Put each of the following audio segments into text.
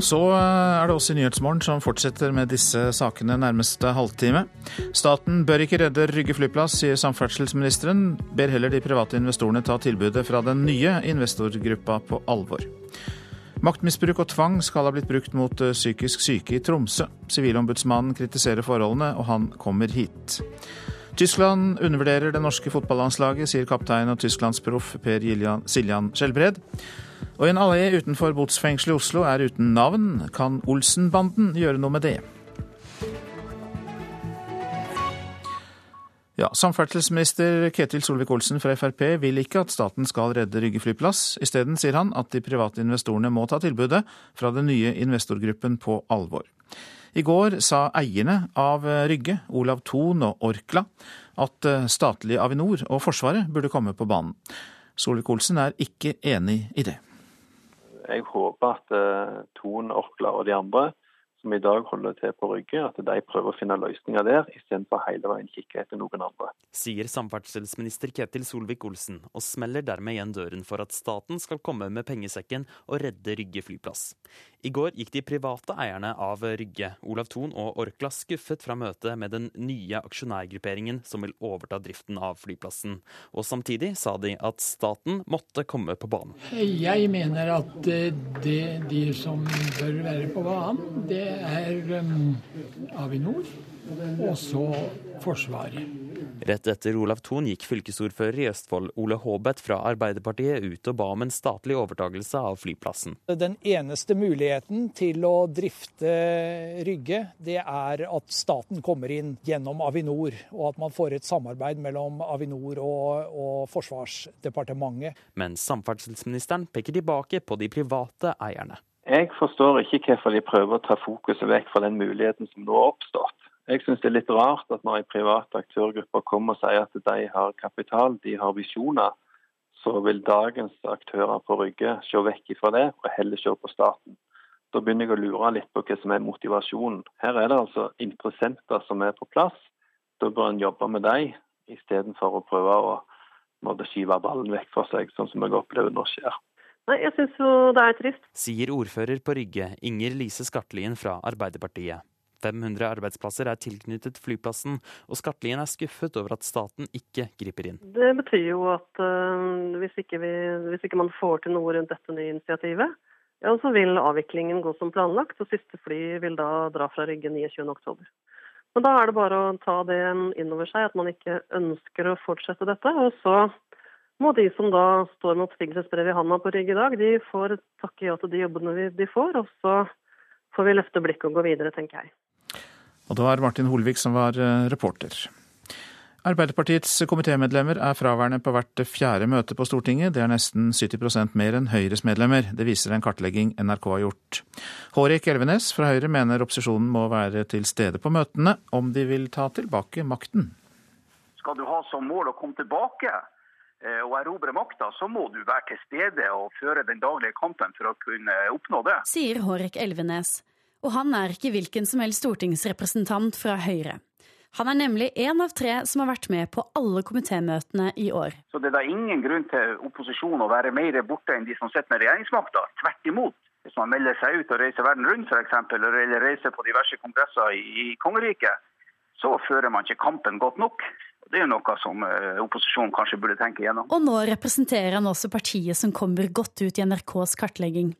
Og så er det oss i Nyhetsmorgen som fortsetter med disse sakene nærmeste halvtime. Staten bør ikke redde Rygge flyplass, sier samferdselsministeren. Ber heller de private investorene ta tilbudet fra den nye investorgruppa på alvor. Maktmisbruk og tvang skal ha blitt brukt mot psykisk syke i Tromsø. Sivilombudsmannen kritiserer forholdene, og han kommer hit. Tyskland undervurderer det norske fotballandslaget, sier kaptein og tysklandsproff Per Siljan Skjelbred. Og en allé utenfor botsfengselet i Oslo er uten navn. Kan Olsenbanden gjøre noe med det? Ja, Samferdselsminister Ketil Solvik-Olsen fra Frp vil ikke at staten skal redde Rygge flyplass. Isteden sier han at de private investorene må ta tilbudet fra den nye investorgruppen på alvor. I går sa eierne av Rygge, Olav Thon og Orkla, at statlige Avinor og Forsvaret burde komme på banen. Solvik-Olsen er ikke enig i det jeg håper at uh, Thon, Orkla og de andre som i dag holder til på Rygge, at de prøver å finne løsninger der, istedenfor hele veien kikke etter noen andre. Sier samferdselsminister Ketil Solvik-Olsen, og smeller dermed igjen døren for at staten skal komme med pengesekken og redde Rygge flyplass. I går gikk de private eierne av Rygge, Olav Thon og Orkla, skuffet fra møtet med den nye aksjonærgrupperingen som vil overta driften av flyplassen. Og samtidig sa de at staten måtte komme på banen. Jeg mener at det, de som bør være på banen, det er um, Avinor og så Forsvaret. Rett etter Olav Thon gikk fylkesordfører i Østfold Ole Haabeth fra Arbeiderpartiet ut og ba om en statlig overtagelse av flyplassen. Den eneste muligheten til å drifte Rygge, det er at staten kommer inn gjennom Avinor, og at man får et samarbeid mellom Avinor og, og Forsvarsdepartementet. Men samferdselsministeren peker tilbake på de private eierne. Jeg forstår ikke hvorfor de prøver å ta fokuset vekk fra den muligheten som nå har oppstått. Jeg syns det er litt rart at når en privat aktørgruppe kommer og sier at de har kapital, de har visjoner, så vil dagens aktører på Rygge se vekk fra det og heller se på staten. Da begynner jeg å lure litt på hva som er motivasjonen. Her er det altså interessenter som er på plass. Da bør en jobbe med dem, istedenfor å prøve å måtte skyve ballen vekk fra seg, sånn som jeg opplever nå skjer. Nei, jeg syns jo det er trist. Sier ordfører på Rygge, Inger Lise Skartlien fra Arbeiderpartiet. 500 arbeidsplasser er tilknyttet flyplassen, og Skartlien er skuffet over at staten ikke griper inn. Det betyr jo at uh, hvis, ikke vi, hvis, ikke man får til noe rundt dette nye initiativet, ja, så vil avviklingen gå som planlagt, og siste fly vil da dra fra Rygge 29.10. Men da er det bare å ta det inn over seg at man ikke ønsker å fortsette dette. Og så må de som da står med oppsigelsesbrev i handa på Rygge i dag, de får takke ja til de jobbene de får. Og så får vi løfte blikket og gå videre, tenker jeg. Og det var Martin Holvik som var eh, reporter. Arbeiderpartiets komitémedlemmer er fraværende på hvert fjerde møte på Stortinget. Det er nesten 70% mer enn Høyres medlemmer. Det viser en kartlegging NRK har gjort. Hårek Elvenes fra Høyre mener opposisjonen må være til stede på møtene om de vil ta tilbake makten. Skal du ha som mål å komme tilbake eh, og erobre makta, så må du være til stede og føre den daglige kampen for å kunne oppnå det. Sier Hårek Elvenes og han er ikke hvilken som helst stortingsrepresentant fra Høyre. Han er nemlig én av tre som har vært med på alle komitémøtene i år. Så det er da ingen grunn til opposisjonen å være mer borte enn de som sitter med regjeringsmakta. Tvert imot. Hvis man melder seg ut og reiser verden rundt f.eks., eller reiser på diverse kongresser i kongeriket, så fører man ikke kampen godt nok. Det er jo noe som eh, opposisjonen kanskje burde tenke igjennom. Og nå representerer han også partiet som kommer godt ut i NRKs kartlegging.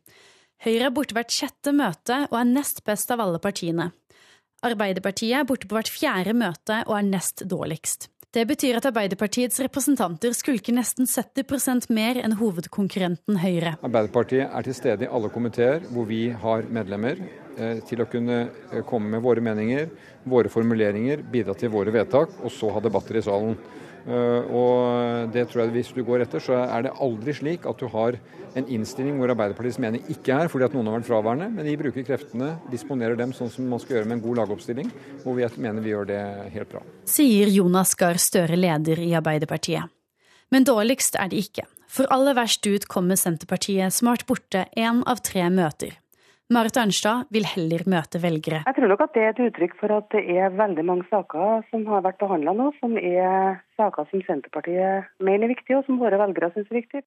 Høyre er borte hvert sjette møte og er nest best av alle partiene. Arbeiderpartiet er borte på hvert fjerde møte og er nest dårligst. Det betyr at Arbeiderpartiets representanter skulker nesten 70% mer enn hovedkonkurrenten Høyre. Arbeiderpartiet er til stede i alle komiteer hvor vi har medlemmer, eh, til å kunne eh, komme med våre meninger, våre formuleringer, bidra til våre vedtak, og så ha debatter i salen. Eh, og det tror jeg Hvis du går etter, så er det aldri slik at du har en innstilling hvor Arbeiderpartiets mening ikke er fordi at noen har vært fraværende, men de bruker kreftene, disponerer dem sånn som man skal gjøre med en god lagoppstilling, hvor vi mener vi gjør det helt bra. Sier Jonas Gahr Støre, leder i Arbeiderpartiet. Men dårligst er det ikke. For aller verst ut kommer Senterpartiet, vært borte én av tre møter. Marit Arnstad vil heller møte velgere. Jeg tror nok at det er et uttrykk for at det er veldig mange saker som har vært behandla nå, som er saker som Senterpartiet mener er viktige, og som våre velgere syns er viktige.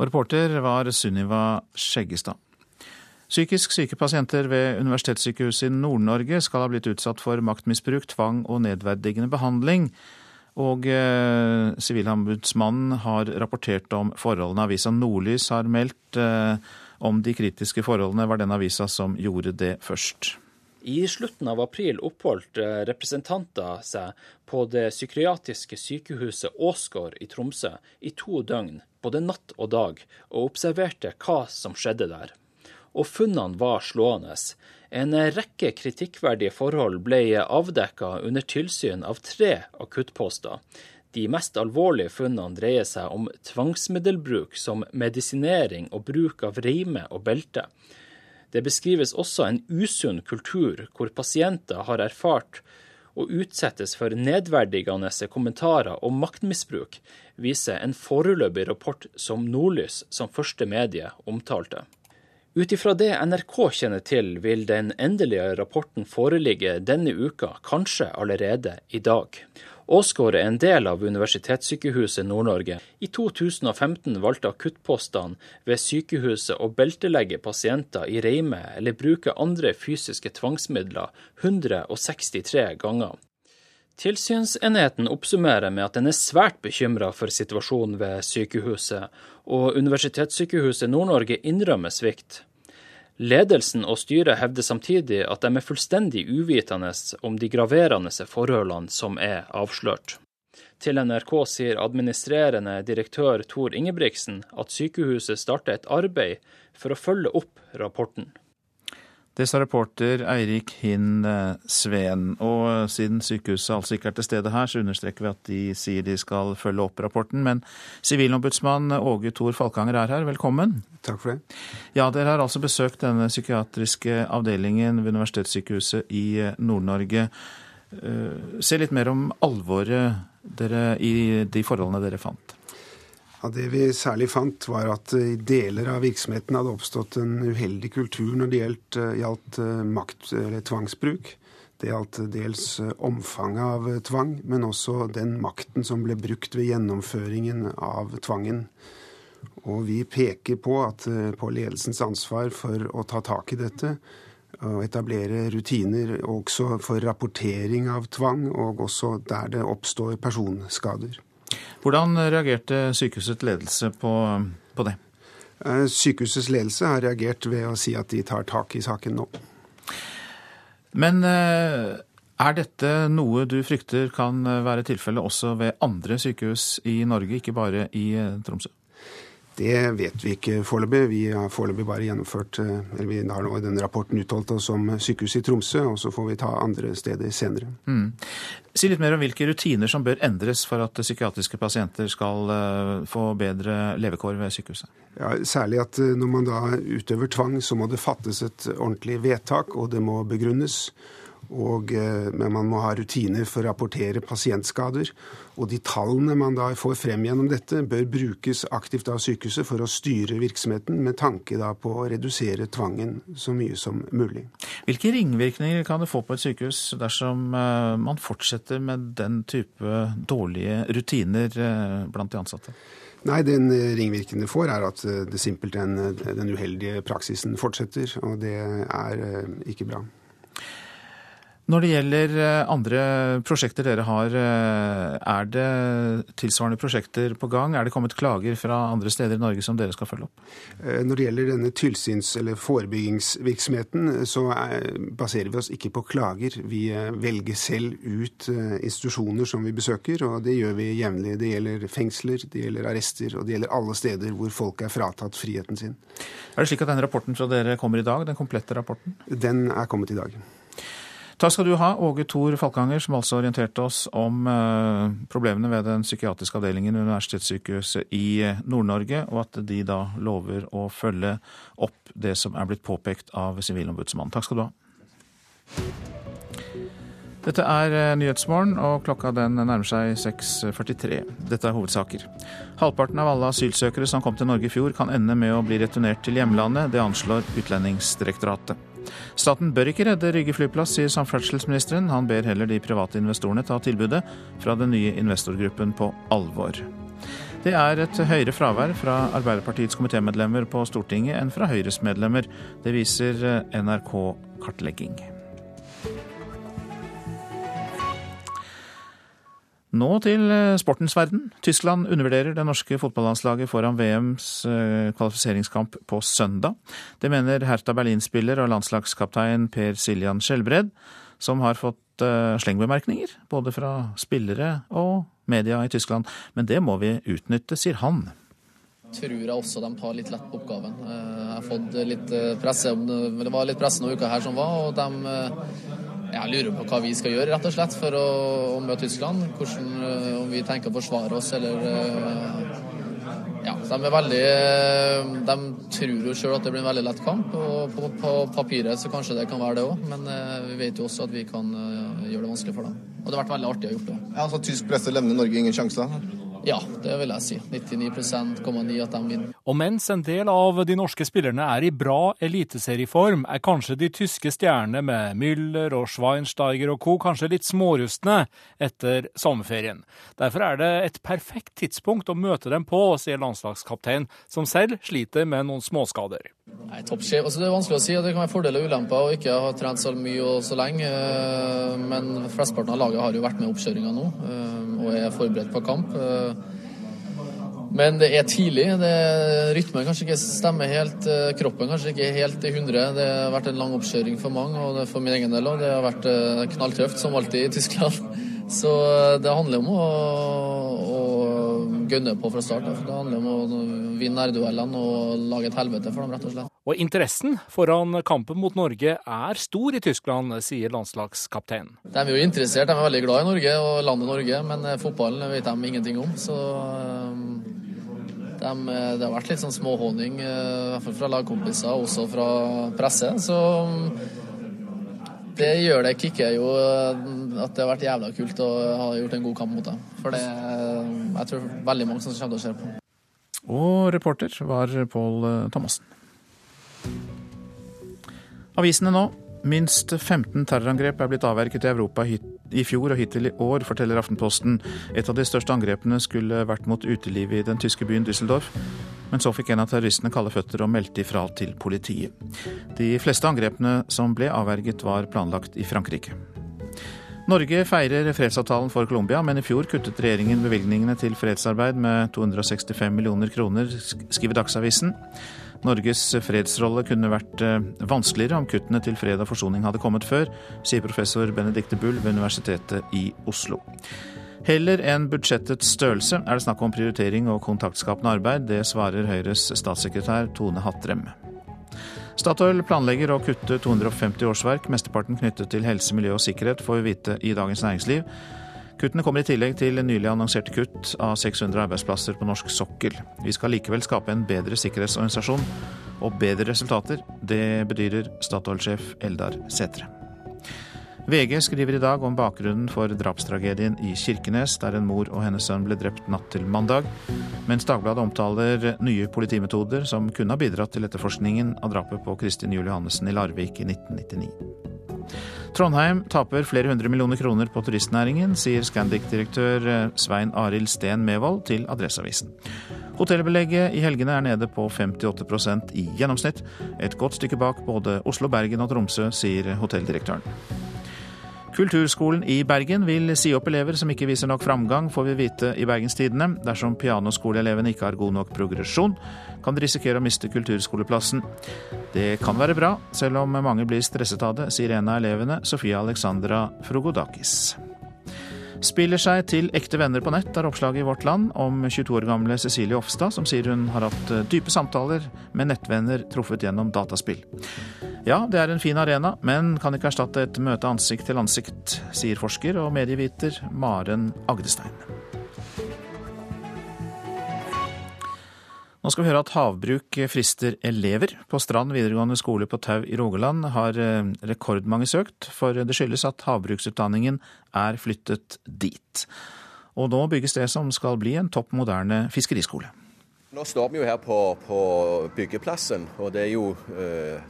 Og reporter var Sunniva Skjeggestad. Psykisk syke pasienter ved Universitetssykehuset i Nord-Norge skal ha blitt utsatt for maktmisbruk, tvang og nedverdigende behandling. Og eh, Sivilombudsmannen eh, har rapportert om forholdene. Avisa Nordlys har meldt eh, om de kritiske forholdene. Var den avisa som gjorde det først. I slutten av april oppholdt eh, representanter seg på det psykiatriske sykehuset Åsgård i Tromsø i to døgn, både natt og dag, og observerte hva som skjedde der og funnene var slående. En rekke kritikkverdige forhold ble avdekka under tilsyn av tre akuttposter. De mest alvorlige funnene dreier seg om tvangsmiddelbruk som medisinering og bruk av reime og belte. Det beskrives også en usunn kultur hvor pasienter har erfart å utsettes for nedverdigende kommentarer og maktmisbruk, viser en foreløpig rapport som Nordlys som første medie omtalte. Ut ifra det NRK kjenner til, vil den endelige rapporten foreligge denne uka, kanskje allerede i dag. Åsgård er en del av Universitetssykehuset Nord-Norge. I 2015 valgte akuttpostene ved sykehuset å beltelegge pasienter i reime eller bruke andre fysiske tvangsmidler 163 ganger. Tilsynsenheten oppsummerer med at den er svært bekymra for situasjonen ved sykehuset, og Universitetssykehuset Nord-Norge innrømmer svikt. Ledelsen og styret hevder samtidig at de er fullstendig uvitende om de graverende forholdene som er avslørt. Til NRK sier administrerende direktør Tor Ingebrigtsen at sykehuset starter et arbeid for å følge opp rapporten. Det sa reporter Eirik Hinn eh, Sveen. Og eh, siden sykehuset altså ikke er til stede her, så understreker vi at de sier de skal følge opp rapporten. Men sivilombudsmann Åge Thor Falkanger er her, velkommen. Takk for det. Ja, Dere har altså besøkt denne psykiatriske avdelingen ved Universitetssykehuset i eh, Nord-Norge. Se litt mer om alvoret i de forholdene dere fant. Ja, Det vi særlig fant, var at i deler av virksomheten hadde oppstått en uheldig kultur når det gjaldt, eh, gjaldt eh, makt- eller tvangsbruk. Det gjaldt dels eh, omfanget av tvang, men også den makten som ble brukt ved gjennomføringen av tvangen. Og vi peker på, at, på ledelsens ansvar for å ta tak i dette. Og etablere rutiner også for rapportering av tvang, og også der det oppstår personskader. Hvordan reagerte sykehusets ledelse på, på det? Eh, sykehusets ledelse har reagert ved å si at de tar tak i saken nå. Men eh, er dette noe du frykter kan være tilfellet også ved andre sykehus i Norge, ikke bare i eh, Tromsø? Det vet vi ikke foreløpig. Vi har foreløpig bare gjennomført eller Vi har nå i denne rapporten uttalt oss om sykehuset i Tromsø, og så får vi ta andre steder senere. Mm. Si litt mer om hvilke rutiner som bør endres for at psykiatriske pasienter skal eh, få bedre levekår ved sykehuset? Ja, særlig at eh, når man da utøver tvang, så må det fattes et ordentlig vedtak, og det må begrunnes. Og, eh, men man må ha rutiner for å rapportere pasientskader. Og de tallene man da får frem gjennom dette, bør brukes aktivt av sykehuset for å styre virksomheten, med tanke da på å redusere tvangen så mye som mulig. Hvilke ringvirkninger kan det få på et sykehus dersom eh, man fortsetter med den type dårlige rutiner eh, blant de ansatte? Nei, den ringvirkningen det får, er at det simpelthen den uheldige praksisen fortsetter. Og det er ikke bra. Når det gjelder eh, andre prosjekter dere har, eh, er det tilsvarende prosjekter på gang? Er det kommet klager fra andre steder i Norge som dere skal følge opp? Eh, når det gjelder denne tilsyns- eller forebyggingsvirksomheten, så baserer vi oss ikke på klager. Vi velger selv ut institusjoner som vi besøker, og det gjør vi jevnlig. Det gjelder fengsler, det gjelder arrester, og det gjelder alle steder hvor folk er fratatt friheten sin. Er det slik at den rapporten fra dere kommer i dag, den komplette rapporten? Den er kommet i dag. Takk skal du ha, Åge Thor Falkanger, som altså orienterte oss om eh, problemene ved den psykiatriske avdelingen ved Universitetssykehuset i eh, Nord-Norge, og at de da lover å følge opp det som er blitt påpekt av Sivilombudsmannen. Takk skal du ha. Dette er eh, Nyhetsmorgen, og klokka den nærmer seg 6.43. Dette er hovedsaker. Halvparten av alle asylsøkere som kom til Norge i fjor, kan ende med å bli returnert til hjemlandet. Det anslår Utlendingsdirektoratet. Staten bør ikke redde Rygge flyplass, sier samferdselsministeren. Han ber heller de private investorene ta tilbudet fra den nye investorgruppen på alvor. Det er et høyere fravær fra Arbeiderpartiets komitémedlemmer på Stortinget enn fra Høyres medlemmer. Det viser NRK-kartlegging. Nå til eh, sportens verden. Tyskland undervurderer det norske fotballandslaget foran VMs eh, kvalifiseringskamp på søndag. Det mener Hertha Berlin-spiller og landslagskaptein Per Siljan Skjelbred, som har fått eh, slengbemerkninger både fra spillere og media i Tyskland. Men det må vi utnytte, sier han. Tror jeg også de tar litt lett på oppgaven. Jeg har fått litt presse om det, var litt presse noen uker her som var, og de jeg lurer på hva vi skal gjøre rett og slett for å, å møte Tyskland. Hvordan, eh, om vi tenker å forsvare oss eller eh, ja, de er veldig eh, De tror jo sjøl at det blir en veldig lett kamp. og På, på papiret så kanskje det kan være det òg, men vi vet jo også at vi kan gjøre det vanskelig for dem. Og det har vært veldig artig å gjøre det. Ja, altså Tysk presse levner Norge ingen sjanser? Ja, det vil jeg si. 99,9 at de vinner. Og mens en del av de norske spillerne er i bra eliteserieform, er kanskje de tyske stjernene med Müller og Schweinsteiger og co. kanskje litt smårustne etter sommerferien. Derfor er det et perfekt tidspunkt å møte dem på, sier landslagskaptein, som selv sliter med noen småskader. Nei, Toppsjef, altså Det er vanskelig å si. Det kan være fordeler og ulemper å ikke ha trent så mye og så lenge. Eh, men flesteparten av laget har jo vært med i oppkjøringa nå eh, og er forberedt på kamp. Eh, men det er tidlig. Det, rytmen kanskje ikke stemmer helt. Kroppen kanskje ikke helt i 100. Det har vært en lang oppkjøring for mange, og for min egen del òg. Det har vært knalltøft, som alltid i Tyskland. Så det handler om å, å gønne på fra start. Det handler om å vinne nærduellene og lage et helvete for dem, rett og slett. Og interessen foran kampen mot Norge er stor i Tyskland, sier landslagskapteinen. De er jo interessert, de er veldig glad i Norge og landet Norge, men eh, fotballen vet de ingenting om. Så eh, de, eh, det har vært litt sånn småhåning, i hvert fall fra lagkompiser, og også fra presse. Så det gjør det kicker jo at det har vært jævla kult å ha gjort en god kamp mot dem. For det jeg tror veldig mange som kommer til å se på. Og reporter var Pål Thomassen. Avisene nå. Minst 15 terrorangrep er blitt avverket i Europa i fjor og hittil i år, forteller Aftenposten. Et av de største angrepene skulle vært mot utelivet i den tyske byen Düsseldorf. Men så fikk en av terroristene kalde føtter og meldte ifra til politiet. De fleste angrepene som ble avverget, var planlagt i Frankrike. Norge feirer fredsavtalen for Colombia, men i fjor kuttet regjeringen bevilgningene til fredsarbeid med 265 millioner kroner, skriver Dagsavisen. Norges fredsrolle kunne vært eh, vanskeligere om kuttene til fred og forsoning hadde kommet før, sier professor Benedicte Bull ved Universitetet i Oslo. Heller enn budsjettets størrelse er det snakk om prioritering og kontaktskapende arbeid. Det svarer Høyres statssekretær Tone Hatrem. Statoil planlegger å kutte 250 årsverk, mesteparten knyttet til helse, miljø og sikkerhet, får vi vite i Dagens Næringsliv. Kuttene kommer i tillegg til nylig annonserte kutt av 600 arbeidsplasser på norsk sokkel. Vi skal likevel skape en bedre sikkerhetsorganisasjon og bedre resultater. Det bedyrer Statoil-sjef Eldar Sætre. VG skriver i dag om bakgrunnen for drapstragedien i Kirkenes, der en mor og hennes sønn ble drept natt til mandag, mens Dagbladet omtaler nye politimetoder som kunne ha bidratt til etterforskningen av drapet på Kristin Juel Johannessen i Larvik i 1999. Trondheim taper flere hundre millioner kroner på turistnæringen, sier Scandic-direktør eh, Svein Arild Steen Mevold til Adresseavisen. Hotellbelegget i helgene er nede på 58% i gjennomsnitt. Et godt stykke bak både Oslo, Bergen og Tromsø, sier hotelldirektøren. Kulturskolen i Bergen vil si opp elever som ikke viser nok framgang, får vi vite i Bergenstidene. Dersom pianoskoleelevene ikke har god nok progresjon, kan de risikere å miste kulturskoleplassen. Det kan være bra, selv om mange blir stresset av det, sier en av elevene, Sofia Alexandra Frogodakis. Spiller seg til ekte venner på nett, er oppslaget i Vårt Land om 22 år gamle Cecilie Ofstad, som sier hun har hatt eh, dype samtaler med nettvenner truffet gjennom dataspill. Ja, det er en fin arena, men kan ikke erstatte et møte ansikt til ansikt, sier forsker og medieviter Maren Agdestein. Nå skal vi høre at havbruk frister elever. På Strand videregående skole på Tau i Rogaland har eh, rekordmange søkt, for det skyldes at havbruksutdanningen er flyttet dit. Og nå bygges det som skal bli en topp moderne fiskeriskole. Nå står vi jo her på, på byggeplassen, og det er jo eh,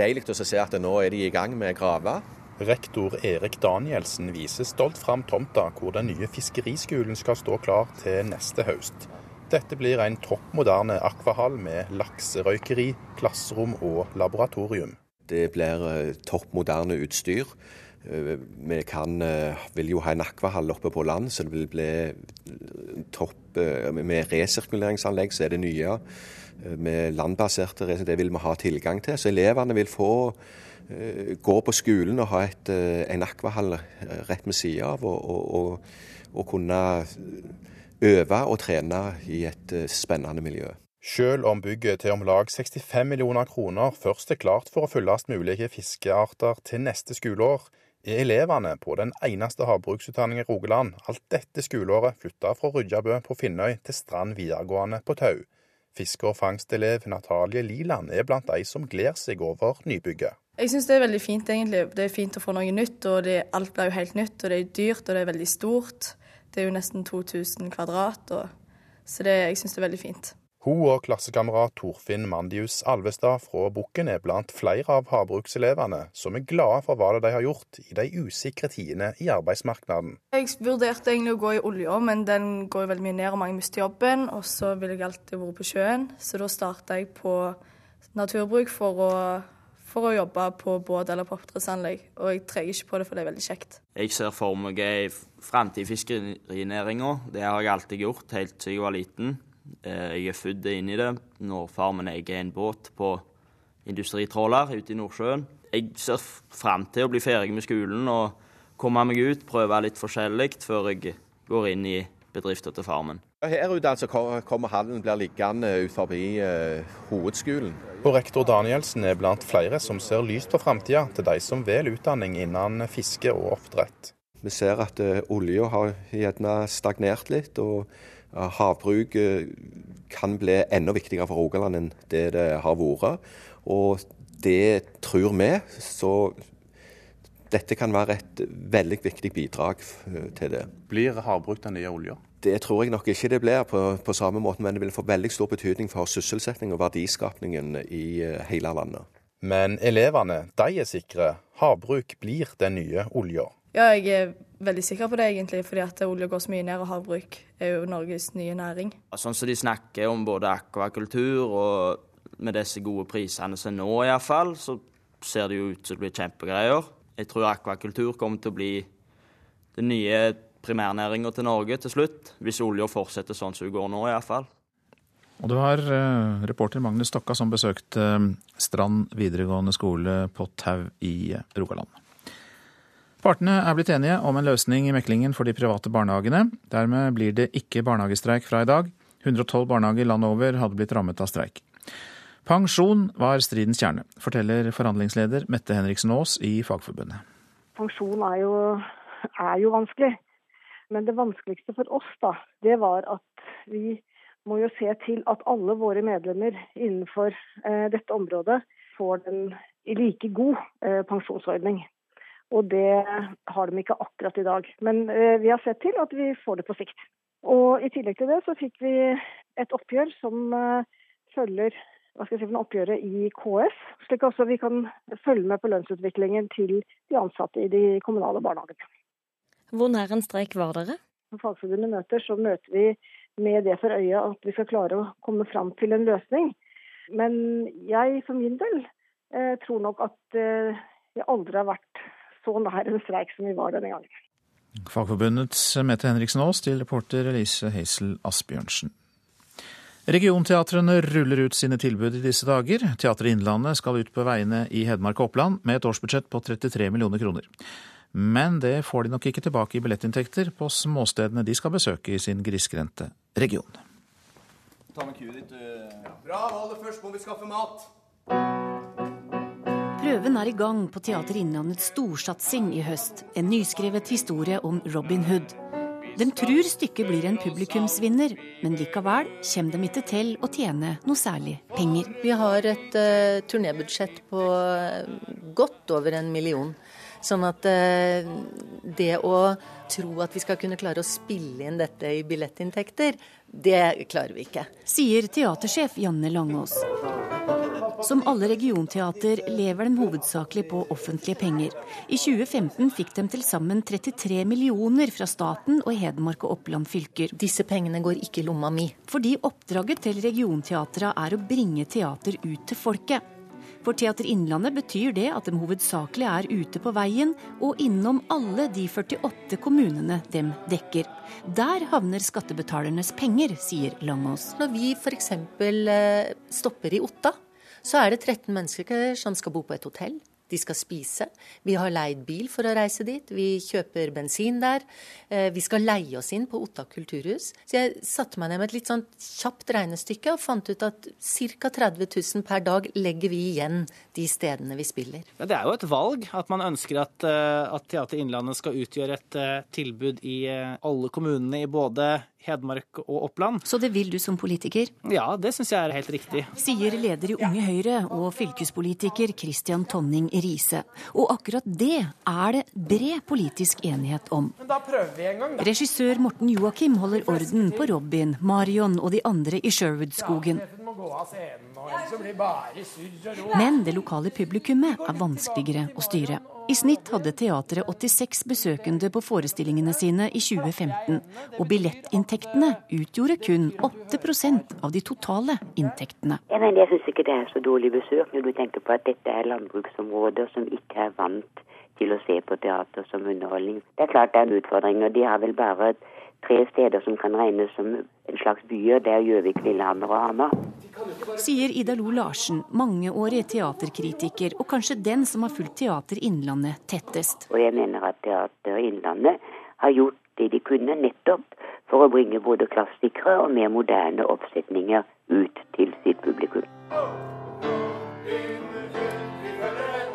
deilig å se at nå er de i gang med å grave. Rektor Erik Danielsen viser stolt fram tomta hvor den nye fiskeriskolen skal stå klar til neste høst. Dette blir en topp moderne akvahall med lakserøykeri, klasserom og laboratorium. Det blir toppmoderne topp moderne utstyr. Eh, vi kan, vil jo ha en akvahall oppe på land, så det vil bli topp Med resirkuleringsanlegg så er det nye. Med landbaserte det vil vi ha tilgang til. Så elevene vil få gå på skolen og ha et, en akvahall rett ved siden av. Og, og, og, og, kunne øve og trene i et spennende miljø. Selv om bygget til om lag 65 millioner kroner først er klart for å fyllest mulige fiskearter til neste skoleår, er elevene på den eneste havbruksutdanningen i Rogaland alt dette skoleåret flytta fra Rydjabø på Finnøy til Strand videregående på Tau. Fiske- og fangstelev Natalie Liland er blant de som gleder seg over nybygget. Jeg syns det er veldig fint, egentlig. Det er fint å få noe nytt, og det, alt blir jo helt nytt. Og det er dyrt, og det er veldig stort. Det er jo nesten 2000 kvadrat, og, så det, jeg syns det er veldig fint. Hun og klassekamerat Torfinn Mandius Alvestad fra Bukken er blant flere av havbrukselevene som er glade for hva de har gjort i de usikre tidene i arbeidsmarkedet. Jeg vurderte egentlig å gå i olja, men den går veldig mye ned og mange mister jobben. Og så ville jeg alltid vært på sjøen, så da starta jeg på naturbruk for å, for å jobbe på båt eller på oppdrettsanlegg. Og jeg trenger ikke på det, for det er veldig kjekt. Jeg ser for meg ei framtid i fiskerinæringa. Det har jeg alltid gjort, helt siden jeg var liten. Eh, jeg er født inn i det når far min eier en båt på industritråler ute i Nordsjøen. Jeg ser fram til å bli ferdig med skolen og komme meg ut, prøve litt forskjellig før jeg går inn i bedriften til far min. Her ute altså kommer hallen blir liggende ut forbi uh, hovedskolen. Og rektor Danielsen er blant flere som ser lyst på framtida til de som velger utdanning innen fiske og oppdrett. Vi ser at uh, olja har gjerne stagnert litt. og Havbruk kan bli enda viktigere for Rogaland enn det det har vært. Og det tror vi. Så dette kan være et veldig viktig bidrag til det. Blir havbruk den nye olja? Det tror jeg nok ikke det blir på, på samme måte, men det vil få veldig stor betydning for sysselsetting og verdiskapningen i hele landet. Men elevene de er sikre. Havbruk blir den nye olja. Ja, jeg er veldig sikker på det, egentlig, fordi at olja går så mye ned, og havbruk er jo Norges nye næring. Sånn som de snakker om både akvakultur og med disse gode prisene som nå iallfall, så ser det jo ut som det blir kjempegreier. Jeg tror akvakultur kommer til å bli den nye primærnæringa til Norge til slutt, hvis olja fortsetter sånn som hun går nå iallfall. Og du har uh, reporter Magnus Stokka som besøkte uh, Strand videregående skole på Tau i uh, Rogaland. Partene er blitt enige om en løsning i meklingen for de private barnehagene. Dermed blir det ikke barnehagestreik fra i dag. 112 barnehager landet over hadde blitt rammet av streik. Pensjon var stridens kjerne, forteller forhandlingsleder Mette Henriksen Aas i Fagforbundet. Pensjon er jo, er jo vanskelig. Men det vanskeligste for oss da, det var at vi må jo se til at alle våre medlemmer innenfor eh, dette området får en like god eh, pensjonsordning. Og det har de ikke akkurat i dag. Men eh, vi har sett til at vi får det på sikt. Og i tillegg til det så fikk vi et oppgjør som eh, følger hva skal jeg si, oppgjøret i KS, slik at vi kan følge med på lønnsutviklingen til de ansatte i de kommunale barnehagene. Hvor nær en streik var dere? Når Fagforbundet møter, så møter vi med det for øye at vi skal klare å komme fram til en løsning. Men jeg for min del eh, tror nok at eh, jeg aldri har vært så nær en streik som vi var denne gangen. Fagforbundets Mette Henriksen Aas til reporter Elise Heisel Asbjørnsen. Regionteatrene ruller ut sine tilbud i disse dager. Teatret Innlandet skal ut på veiene i Hedmark og Oppland med et årsbudsjett på 33 millioner kroner. Men det får de nok ikke tilbake i billettinntekter på småstedene de skal besøke i sin grisgrendte region. Ta med kuet ditt. Bra, aller først må vi skaffe mat. Prøven er i gang på Teater Innlandets storsatsing i høst. En nyskrevet historie om Robin Hood. De tror stykket blir en publikumsvinner, men likevel kommer de ikke til å tjene noe særlig penger. Vi har et uh, turnébudsjett på godt over en million. Sånn at uh, det å tro at vi skal kunne klare å spille inn dette i billettinntekter, det klarer vi ikke. Sier teatersjef Janne Langås. Som alle regionteater lever de hovedsakelig på offentlige penger. I 2015 fikk de til sammen 33 millioner fra staten og Hedmark og Oppland fylker. Disse pengene går ikke i lomma mi. Fordi oppdraget til regionteatra er å bringe teater ut til folket. For Teater Innlandet betyr det at de hovedsakelig er ute på veien og innom alle de 48 kommunene de dekker. Der havner skattebetalernes penger, sier Langås. Når vi f.eks. Eh, stopper i Otta, så er det 13 mennesker som skal bo på et hotell. De skal spise. Vi har leid bil for å reise dit. Vi kjøper bensin der. Eh, vi skal leie oss inn på Otta kulturhus. Så jeg satte meg ned med et litt sånn kjapt regnestykke og fant ut at ca. 30 000 per dag legger vi igjen de stedene vi spiller. Ja, det er jo et valg at man ønsker at, eh, at Teater Innlandet skal utgjøre et eh, tilbud i alle kommunene i både Hedmark og Oppland. Så det vil du som politiker? Ja, det syns jeg er helt riktig. Sier leder i Unge Høyre og fylkespolitiker Christian Tonning Riise. Og akkurat det er det bred politisk enighet om. Men da prøver vi en gang, da. Regissør Morten Joakim holder orden på Robin, Marion og de andre i Sherwood-skogen. Men det lokale publikummet er vanskeligere å styre. I snitt hadde teatret 86 besøkende på forestillingene sine i 2015, og billettinntektene utgjorde kun 8% av de totale inntektene. Ja, men jeg syns ikke det er så dårlig besøk når du tenker på at dette er landbruksområder som ikke er vant til å se på teater som underholdning. Det er klart det er en utfordring, og de har vel bare tre steder som kan regnes som en slags byer. Det er Gjøvik, Lillehammer og Hamar. Sier Ida Lo Larsen, mangeårig teaterkritiker, og kanskje den som har fulgt Teater Innlandet tettest. Og jeg mener at Teater Innlandet har gjort det de kunne nettopp for å bringe både klassikere og mer moderne oppsetninger ut til sitt publikum.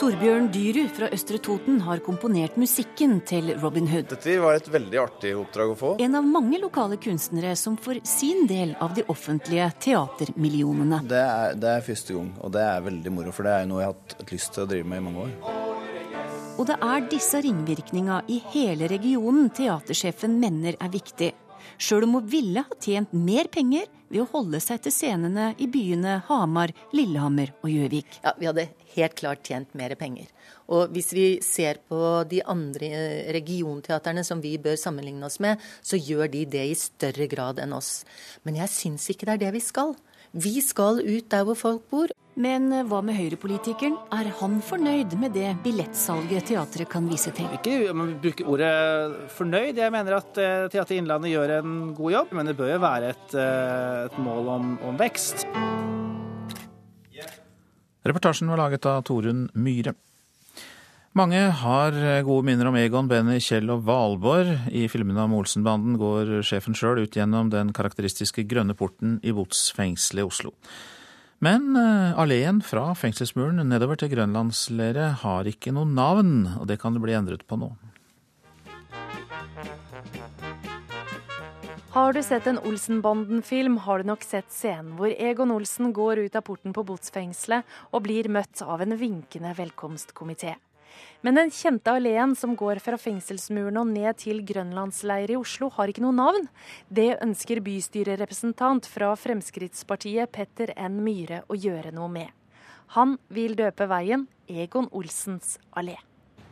Torbjørn Dyrud fra Østre Toten har komponert musikken til Robin Hood. Dette var et veldig artig oppdrag å få. En av mange lokale kunstnere som får sin del av de offentlige teatermillionene. Det er, det er første gang, og det er veldig moro, for det er noe jeg har hatt lyst til å drive med i mange år. Og det er disse ringvirkninga i hele regionen teatersjefen mener er viktig. Sjøl om hun ville ha tjent mer penger ved å holde seg til scenene i byene Hamar, Lillehammer og Gjøvik. Ja, vi hadde helt klart tjent mer penger. Og hvis vi ser på de andre regionteaterne som vi bør sammenligne oss med, så gjør de det i større grad enn oss. Men jeg syns ikke det er det vi skal. Vi skal ut der hvor folk bor. Men eh, hva med høyrepolitikeren? Er han fornøyd med det billettsalget teatret kan vise til? Ikke man bruker ordet fornøyd. Jeg mener at eh, Teater Innlandet gjør en god jobb, men det bør jo være et, eh, et mål om, om vekst. Reportasjen var laget av Torunn Myhre. Mange har gode minner om Egon, Benny, Kjell og Valborg. I filmene om Olsenbanden går sjefen sjøl ut gjennom den karakteristiske grønne porten i Botsfengselet i Oslo. Men uh, alleen fra fengselsmuren nedover til grønlandsleiret har ikke noe navn, og det kan det bli endret på nå. Har du sett en Olsenbanden-film, har du nok sett scenen hvor Egon Olsen går ut av porten på botsfengselet og blir møtt av en vinkende velkomstkomité. Men den kjente alleen som går fra fengselsmuren og ned til grønlandsleir i Oslo, har ikke noe navn. Det ønsker bystyrerepresentant fra Fremskrittspartiet Petter N. Myhre å gjøre noe med. Han vil døpe veien Egon Olsens allé.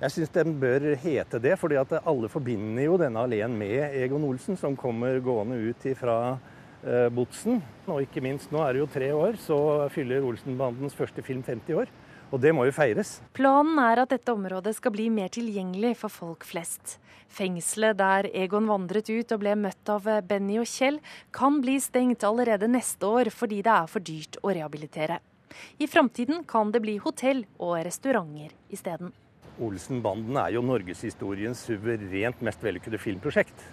Jeg syns den bør hete det, fordi at alle forbinder jo denne alleen med Egon Olsen, som kommer gående ut fra eh, Botsen. Og ikke minst, nå er det jo tre år, så fyller Olsenbandens første film 50 år. Og det må jo feires. Planen er at dette området skal bli mer tilgjengelig for folk flest. Fengselet der Egon vandret ut og ble møtt av Benny og Kjell, kan bli stengt allerede neste år fordi det er for dyrt å rehabilitere. I framtiden kan det bli hotell og restauranter isteden. Olsenbanden er jo norgeshistoriens suverent mest vellykkede filmprosjekt.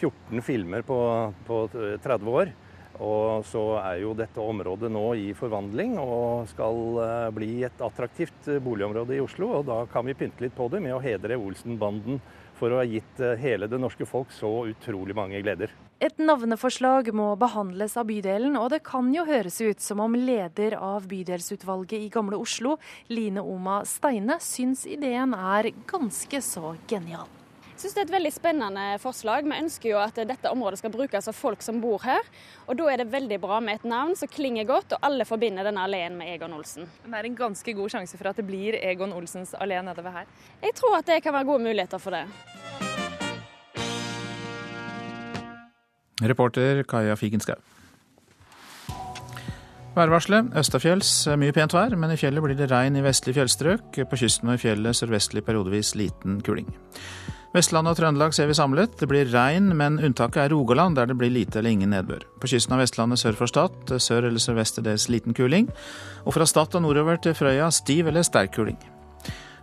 14 filmer på, på 30 år. Og så er jo dette området nå i forvandling og skal eh, bli et attraktivt boligområde i Oslo. Og da kan vi pynte litt på det med å hedre Olsen-banden for å ha gitt eh, hele det norske folk så utrolig mange gleder. Et navneforslag må behandles av bydelen, og det kan jo høres ut som om leder av bydelsutvalget i Gamle Oslo, Line Oma Steine, syns ideen er ganske så genial. Syns det er et veldig spennende forslag. Vi ønsker jo at dette området skal brukes av folk som bor her. Og da er det veldig bra med et navn som klinger godt, og alle forbinder denne alleen med Egon Olsen. Men det er en ganske god sjanse for at det blir Egon Olsens allé nedover her? Jeg tror at det kan være gode muligheter for det. Reporter Kaja Figenschou. Værvarselet. Østafjells mye pent vær, men i fjellet blir det regn i vestlige fjellstrøk. På kysten og i fjellet sørvestlig periodevis liten kuling. Vestlandet og Trøndelag ser vi samlet. Det blir regn, men unntaket er Rogaland, der det blir lite eller ingen nedbør. På kysten av Vestlandet sør for Stad sør eller sørvest til dels liten kuling. Og fra Stad og nordover til Frøya stiv eller sterk kuling.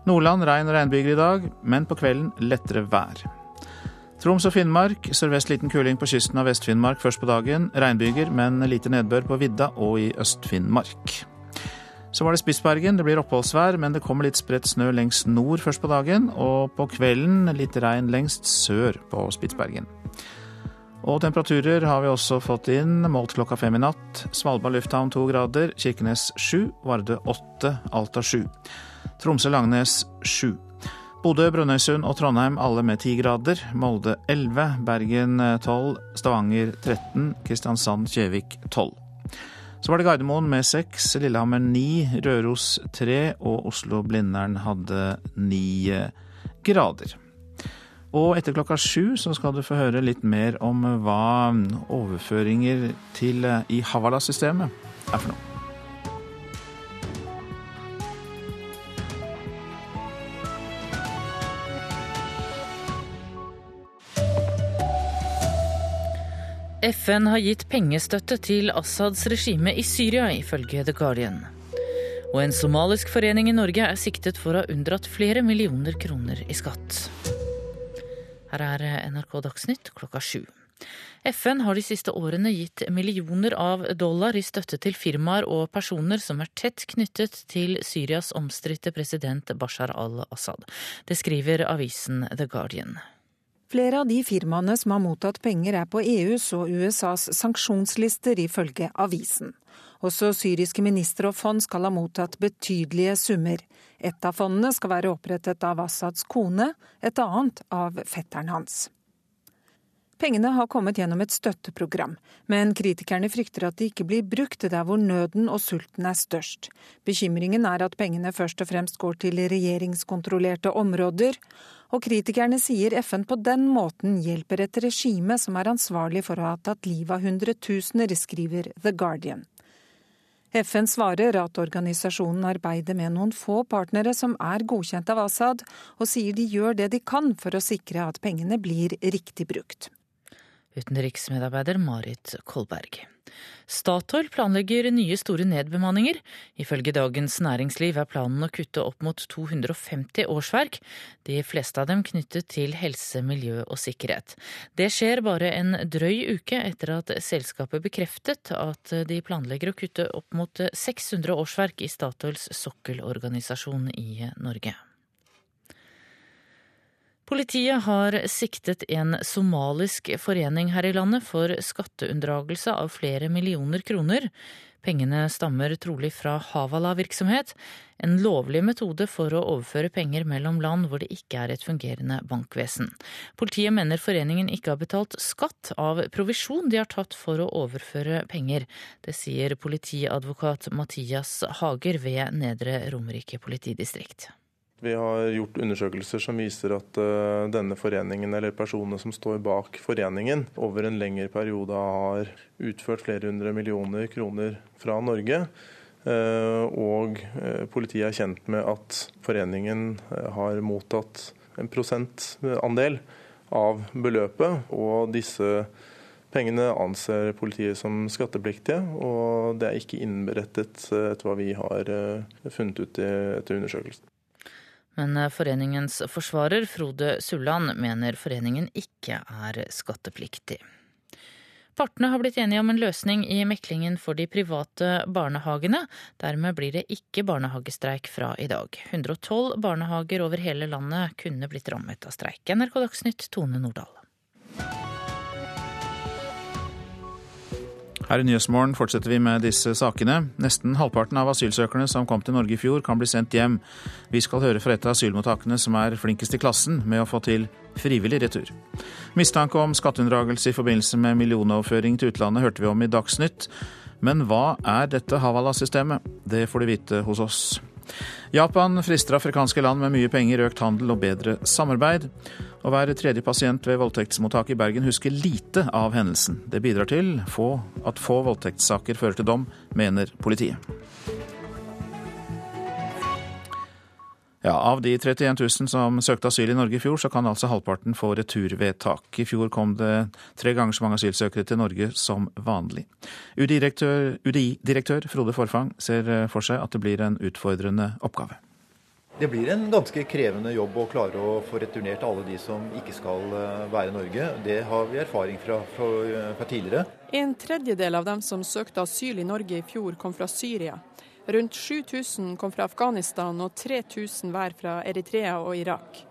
Nordland regn og regnbyger i dag, men på kvelden lettere vær. Troms og Finnmark sørvest liten kuling på kysten av Vest-Finnmark først på dagen. Regnbyger, men lite nedbør på vidda og i Øst-Finnmark. Så var det Spitsbergen. Det blir oppholdsvær, men det kommer litt spredt snø lengst nord først på dagen. Og på kvelden litt regn lengst sør på Spitsbergen. Og temperaturer har vi også fått inn, målt klokka fem i natt. Svalbard lufthavn to grader, Kirkenes sju, Vardø åtte, Alta sju. Tromsø-Langnes sju. Bodø, Brønnøysund og Trondheim alle med 10 grader. Molde 11, Bergen 12, Stavanger 13, Kristiansand, Kjevik 12. Så var det Gardermoen med 6, Lillehammer 9, Røros 3 og Oslo-Blindern hadde 9 grader. Og etter klokka sju så skal du få høre litt mer om hva overføringer til i Havala-systemet er for noe. FN har gitt pengestøtte til Assads regime i Syria, ifølge The Guardian. Og en somalisk forening i Norge er siktet for å ha unndratt flere millioner kroner i skatt. Her er NRK Dagsnytt klokka sju. FN har de siste årene gitt millioner av dollar i støtte til firmaer og personer som er tett knyttet til Syrias omstridte president Bashar al-Assad. Det skriver avisen The Guardian. Flere av de firmaene som har mottatt penger er på EUs og USAs sanksjonslister, ifølge avisen. Også syriske ministre og fond skal ha mottatt betydelige summer. Et av fondene skal være opprettet av Assads kone, et annet av fetteren hans. Pengene har kommet gjennom et støtteprogram, men kritikerne frykter at de ikke blir brukt der hvor nøden og sulten er størst. Bekymringen er at pengene først og fremst går til regjeringskontrollerte områder, og kritikerne sier FN på den måten hjelper et regime som er ansvarlig for å ha tatt livet av hundretusener, skriver The Guardian. FN svarer at organisasjonen arbeider med noen få partnere som er godkjent av Assad, og sier de gjør det de kan for å sikre at pengene blir riktig brukt. Utenriksmedarbeider Marit Kolberg. Statoil planlegger nye store nedbemanninger. Ifølge Dagens Næringsliv er planen å kutte opp mot 250 årsverk, de fleste av dem knyttet til helse, miljø og sikkerhet. Det skjer bare en drøy uke etter at selskapet bekreftet at de planlegger å kutte opp mot 600 årsverk i Statoils sokkelorganisasjon i Norge. Politiet har siktet en somalisk forening her i landet for skatteunndragelse av flere millioner kroner. Pengene stammer trolig fra Havala-virksomhet, en lovlig metode for å overføre penger mellom land hvor det ikke er et fungerende bankvesen. Politiet mener foreningen ikke har betalt skatt av provisjon de har tatt for å overføre penger. Det sier politiadvokat Mathias Hager ved Nedre Romerike politidistrikt. Vi har gjort undersøkelser som viser at uh, denne foreningen eller personene som står bak foreningen, over en lengre periode har utført flere hundre millioner kroner fra Norge. Uh, og uh, politiet er kjent med at foreningen har mottatt en prosentandel av beløpet. Og disse pengene anser politiet som skattepliktige, og det er ikke innberettet etter hva vi har funnet ut etter undersøkelsen. Men eh, foreningens forsvarer, Frode Sulland, mener foreningen ikke er skattepliktig. Partene har blitt enige om en løsning i meklingen for de private barnehagene. Dermed blir det ikke barnehagestreik fra i dag. 112 barnehager over hele landet kunne blitt rammet av streik. NRK Dagsnytt, Tone Nordahl. Her i Nyhetsmorgen fortsetter vi med disse sakene. Nesten halvparten av asylsøkerne som kom til Norge i fjor, kan bli sendt hjem. Vi skal høre fra et av asylmottakene som er flinkest i klassen med å få til frivillig retur. Mistanke om skatteunndragelse i forbindelse med millionoverføring til utlandet hørte vi om i Dagsnytt. Men hva er dette Havala-systemet? Det får du vite hos oss. Japan frister afrikanske land med mye penger, økt handel og bedre samarbeid. Og hver tredje pasient ved voldtektsmottaket i Bergen husker lite av hendelsen. Det bidrar til at få voldtektssaker fører til dom, mener politiet. Ja, Av de 31 000 som søkte asyl i Norge i fjor, så kan altså halvparten få returvedtak. I fjor kom det tre ganger så mange asylsøkere til Norge som vanlig. UDI-direktør UDI Frode Forfang ser for seg at det blir en utfordrende oppgave. Det blir en ganske krevende jobb å klare å få returnert alle de som ikke skal eh, være i Norge. Det har vi erfaring fra, fra, fra tidligere. En tredjedel av dem som søkte asyl i Norge i fjor, kom fra Syria. Rundt 7000 kom fra Afghanistan og 3000 hver fra Eritrea og Irak.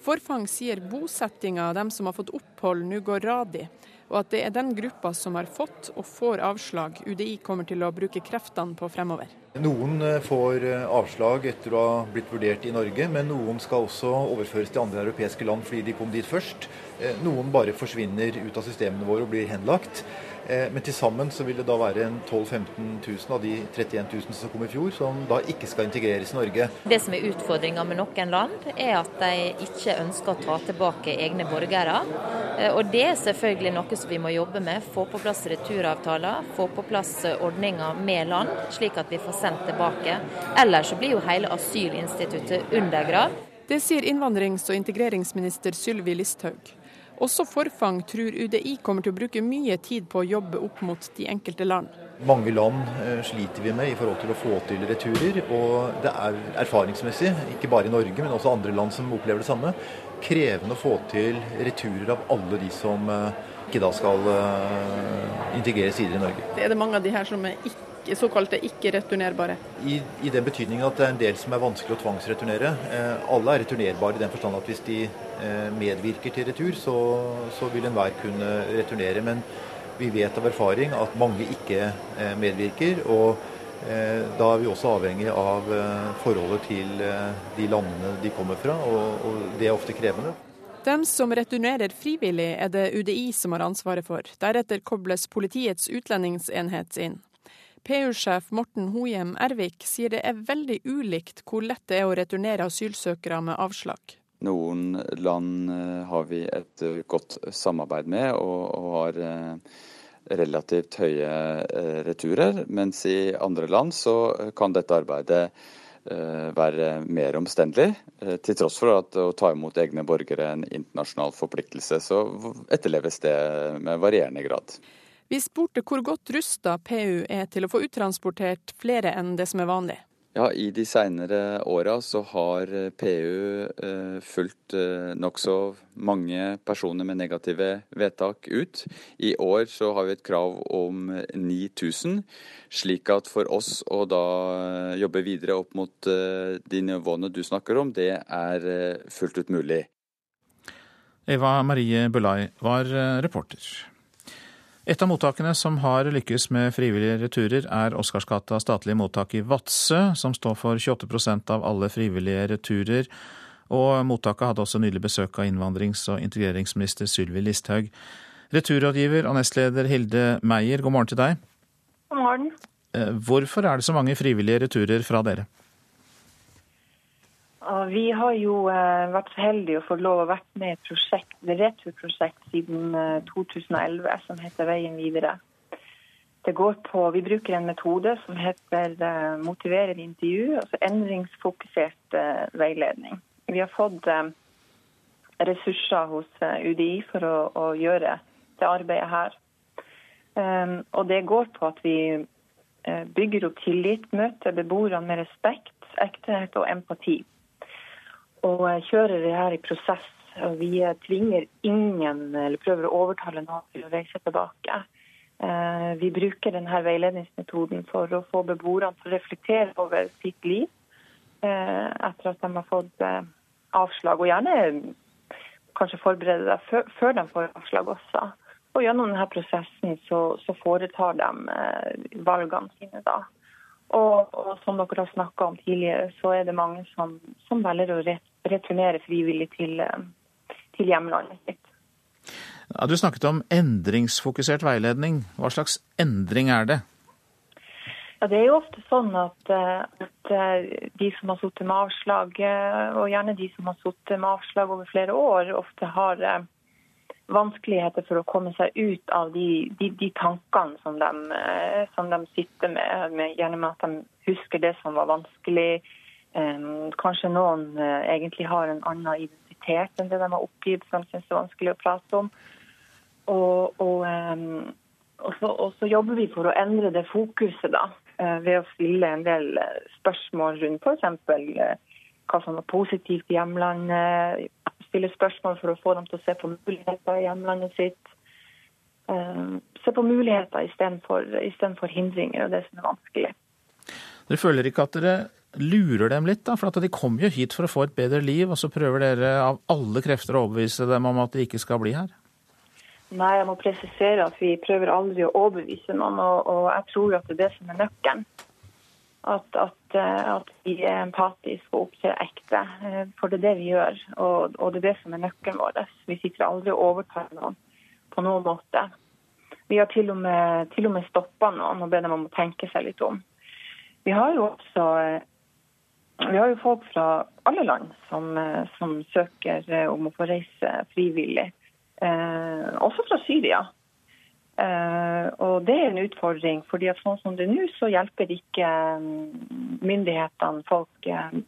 Forfang sier bosettinga av dem som har fått opphold nå går radig, og at det er den gruppa som har fått og får avslag UDI kommer til å bruke kreftene på fremover. Noen eh, får eh, avslag etter å ha blitt vurdert i Norge, men noen skal også overføres til andre europeiske land fordi de kom dit først. Eh, noen bare forsvinner ut av systemene våre og blir henlagt. Eh, men til sammen så vil det da være 12 000-15 000 av de 31 000 som kom i fjor, som da ikke skal integreres i Norge. Det som er utfordringa med noen land, er at de ikke ønsker å ta tilbake egne borgere. Eh, og det er selvfølgelig noe som vi må jobbe med. Få på plass returavtaler, få på plass ordninger med land, slik at vi får sendt tilbake. Ellers så blir jo hele asylinstituttet undergravd. Det sier innvandrings- og integreringsminister Sylvi Listhaug. Også Forfang tror UDI kommer til å bruke mye tid på å jobbe opp mot de enkelte land. Mange land eh, sliter vi med i forhold til å få til returer. Og det er erfaringsmessig, ikke bare i Norge, men også andre land som opplever det samme, krevende å få til returer av alle de som eh, ikke da skal eh, integreres videre i Norge. Er det mange av de her som er ikke såkalte ikke-returnerbare? I, I, den betydningen at det er en del som er vanskelig å tvangsreturnere. Eh, alle er returnerbare i den forstand at hvis de eh, medvirker til retur, så, så vil enhver kunne returnere. Men vi vet av erfaring at mange ikke eh, medvirker. og eh, da er vi også avhengig av eh, forholdet til eh, de landene de kommer fra, og, og det er ofte krevende. Dem som returnerer frivillig, er det UDI som har ansvaret for. Deretter kobles Politiets utlendingsenhet inn. PU-sjef Morten Hohjem Ervik sier det er veldig ulikt hvor lett det er å returnere asylsøkere med avslag. Noen land eh, har vi et eh, godt samarbeid med og, har eh, relativt høye returer, mens i andre land så kan dette arbeidet være mer omstendelig. Til tross for at å ta imot egne borgere er en internasjonal forpliktelse, så etterleves det med varierende grad. Vi spurte hvor godt rusta PU er til å få uttransportert flere enn det som er vanlig. Ja, I de senere åra så har PU eh, fulgt eh, nokså mange personer med negative vedtak ut. I år så har vi et krav om 9000, slik at for oss å da jobbe videre opp mot eh, de nivåene du snakker om, det er eh, fullt ut mulig. Eva Marie Bulai var eh, reporter. Et av mottakene som har lykkes med frivillige returer, er Oscarsgata statlige mottak i Vadsø, som står for 28% av alle frivillige returer. Og mottaket hadde også nylig besøk av innvandrings- og integreringsminister Sylvi Listhaug. Returrådgiver og nestleder Hilde Meyer, god morgen til deg. God morgen. Eh, hvorfor er det så mange frivillige returer fra dere? Vi har jo eh, vært så heldige å få lov å være med i et prosjekt, et returprosjekt siden 2011 eh, som heter Veien videre. Det går på, Vi bruker en metode som heter eh, motiverende intervju, altså endringsfokusert veiledning. Vi har fått ressurser hos UDI for å, å gjøre det arbeidet her. Og det går på at vi bygger opp tillit, møter beboerne med respekt, ektehet og empati og kjører det her i prosess. og Vi tvinger ingen, eller prøver å overtale noen til å reise tilbake. Eh, vi bruker denne veiledningsmetoden for å få beboerne til å reflektere over sitt liv eh, etter at de har fått eh, avslag. Og gjerne kanskje forberede deg før de får avslag også. og gjennom denne prosessen så, så foretar de valgene sine da. Og, og, som dere har snakka om tidligere, så er det mange som, som velger å returnere frivillig til, eh, til hjemlandet sitt. Ja, du snakket om endringsfokusert veiledning. Hva slags endring er det? Ja, Det er jo ofte sånn at, eh, at de som har sittet med avslag, og gjerne de som har sittet med avslag over flere år, ofte har vanskeligheter for å komme seg ut av de, de, de tankene som de, eh, som de, sitter med, med, gjerne med at de husker det som var vanskelig. Kanskje noen uh, egentlig har en annen identitet enn det de har oppgitt, som de syns er vanskelig å prate om. Og, og, og, så, og, så, jobber vi for å endre det fokuset da, uh, ved å stille en del spørsmål rundt f.eks. Hva som er positivt i hjemlandet, stille spørsmål for å få dem til å se på muligheter i hjemlandet sitt. Se på muligheter istedenfor hindringer og det som er vanskelig. Dere føler ikke at dere lurer dem litt, da? For at de kom jo hit for å få et bedre liv, og så prøver dere av alle krefter å overbevise dem om at de ikke skal bli her? Nei, jeg må presisere at vi prøver aldri å overbevise noen, og, og jeg tror at det er det som er nøkkelen. At, at Eh, at vi er empatiske og opptrer ekte. Eh, for det er det vi gjør, og, og det er det som er nøkkelen vår. Vi sitter aldri og overtar noen på noen måte. Vi har til og med, til og med stoppa noen og bedt dem om å tenke seg litt om. Vi har jo også eh, vi har jo folk fra alle land som, som søker om å få reise frivillig. Eh, også fra Syria. Eh, og Det er en utfordring, fordi at sånn som det er nå, så hjelper ikke mm, myndighetene folk eh,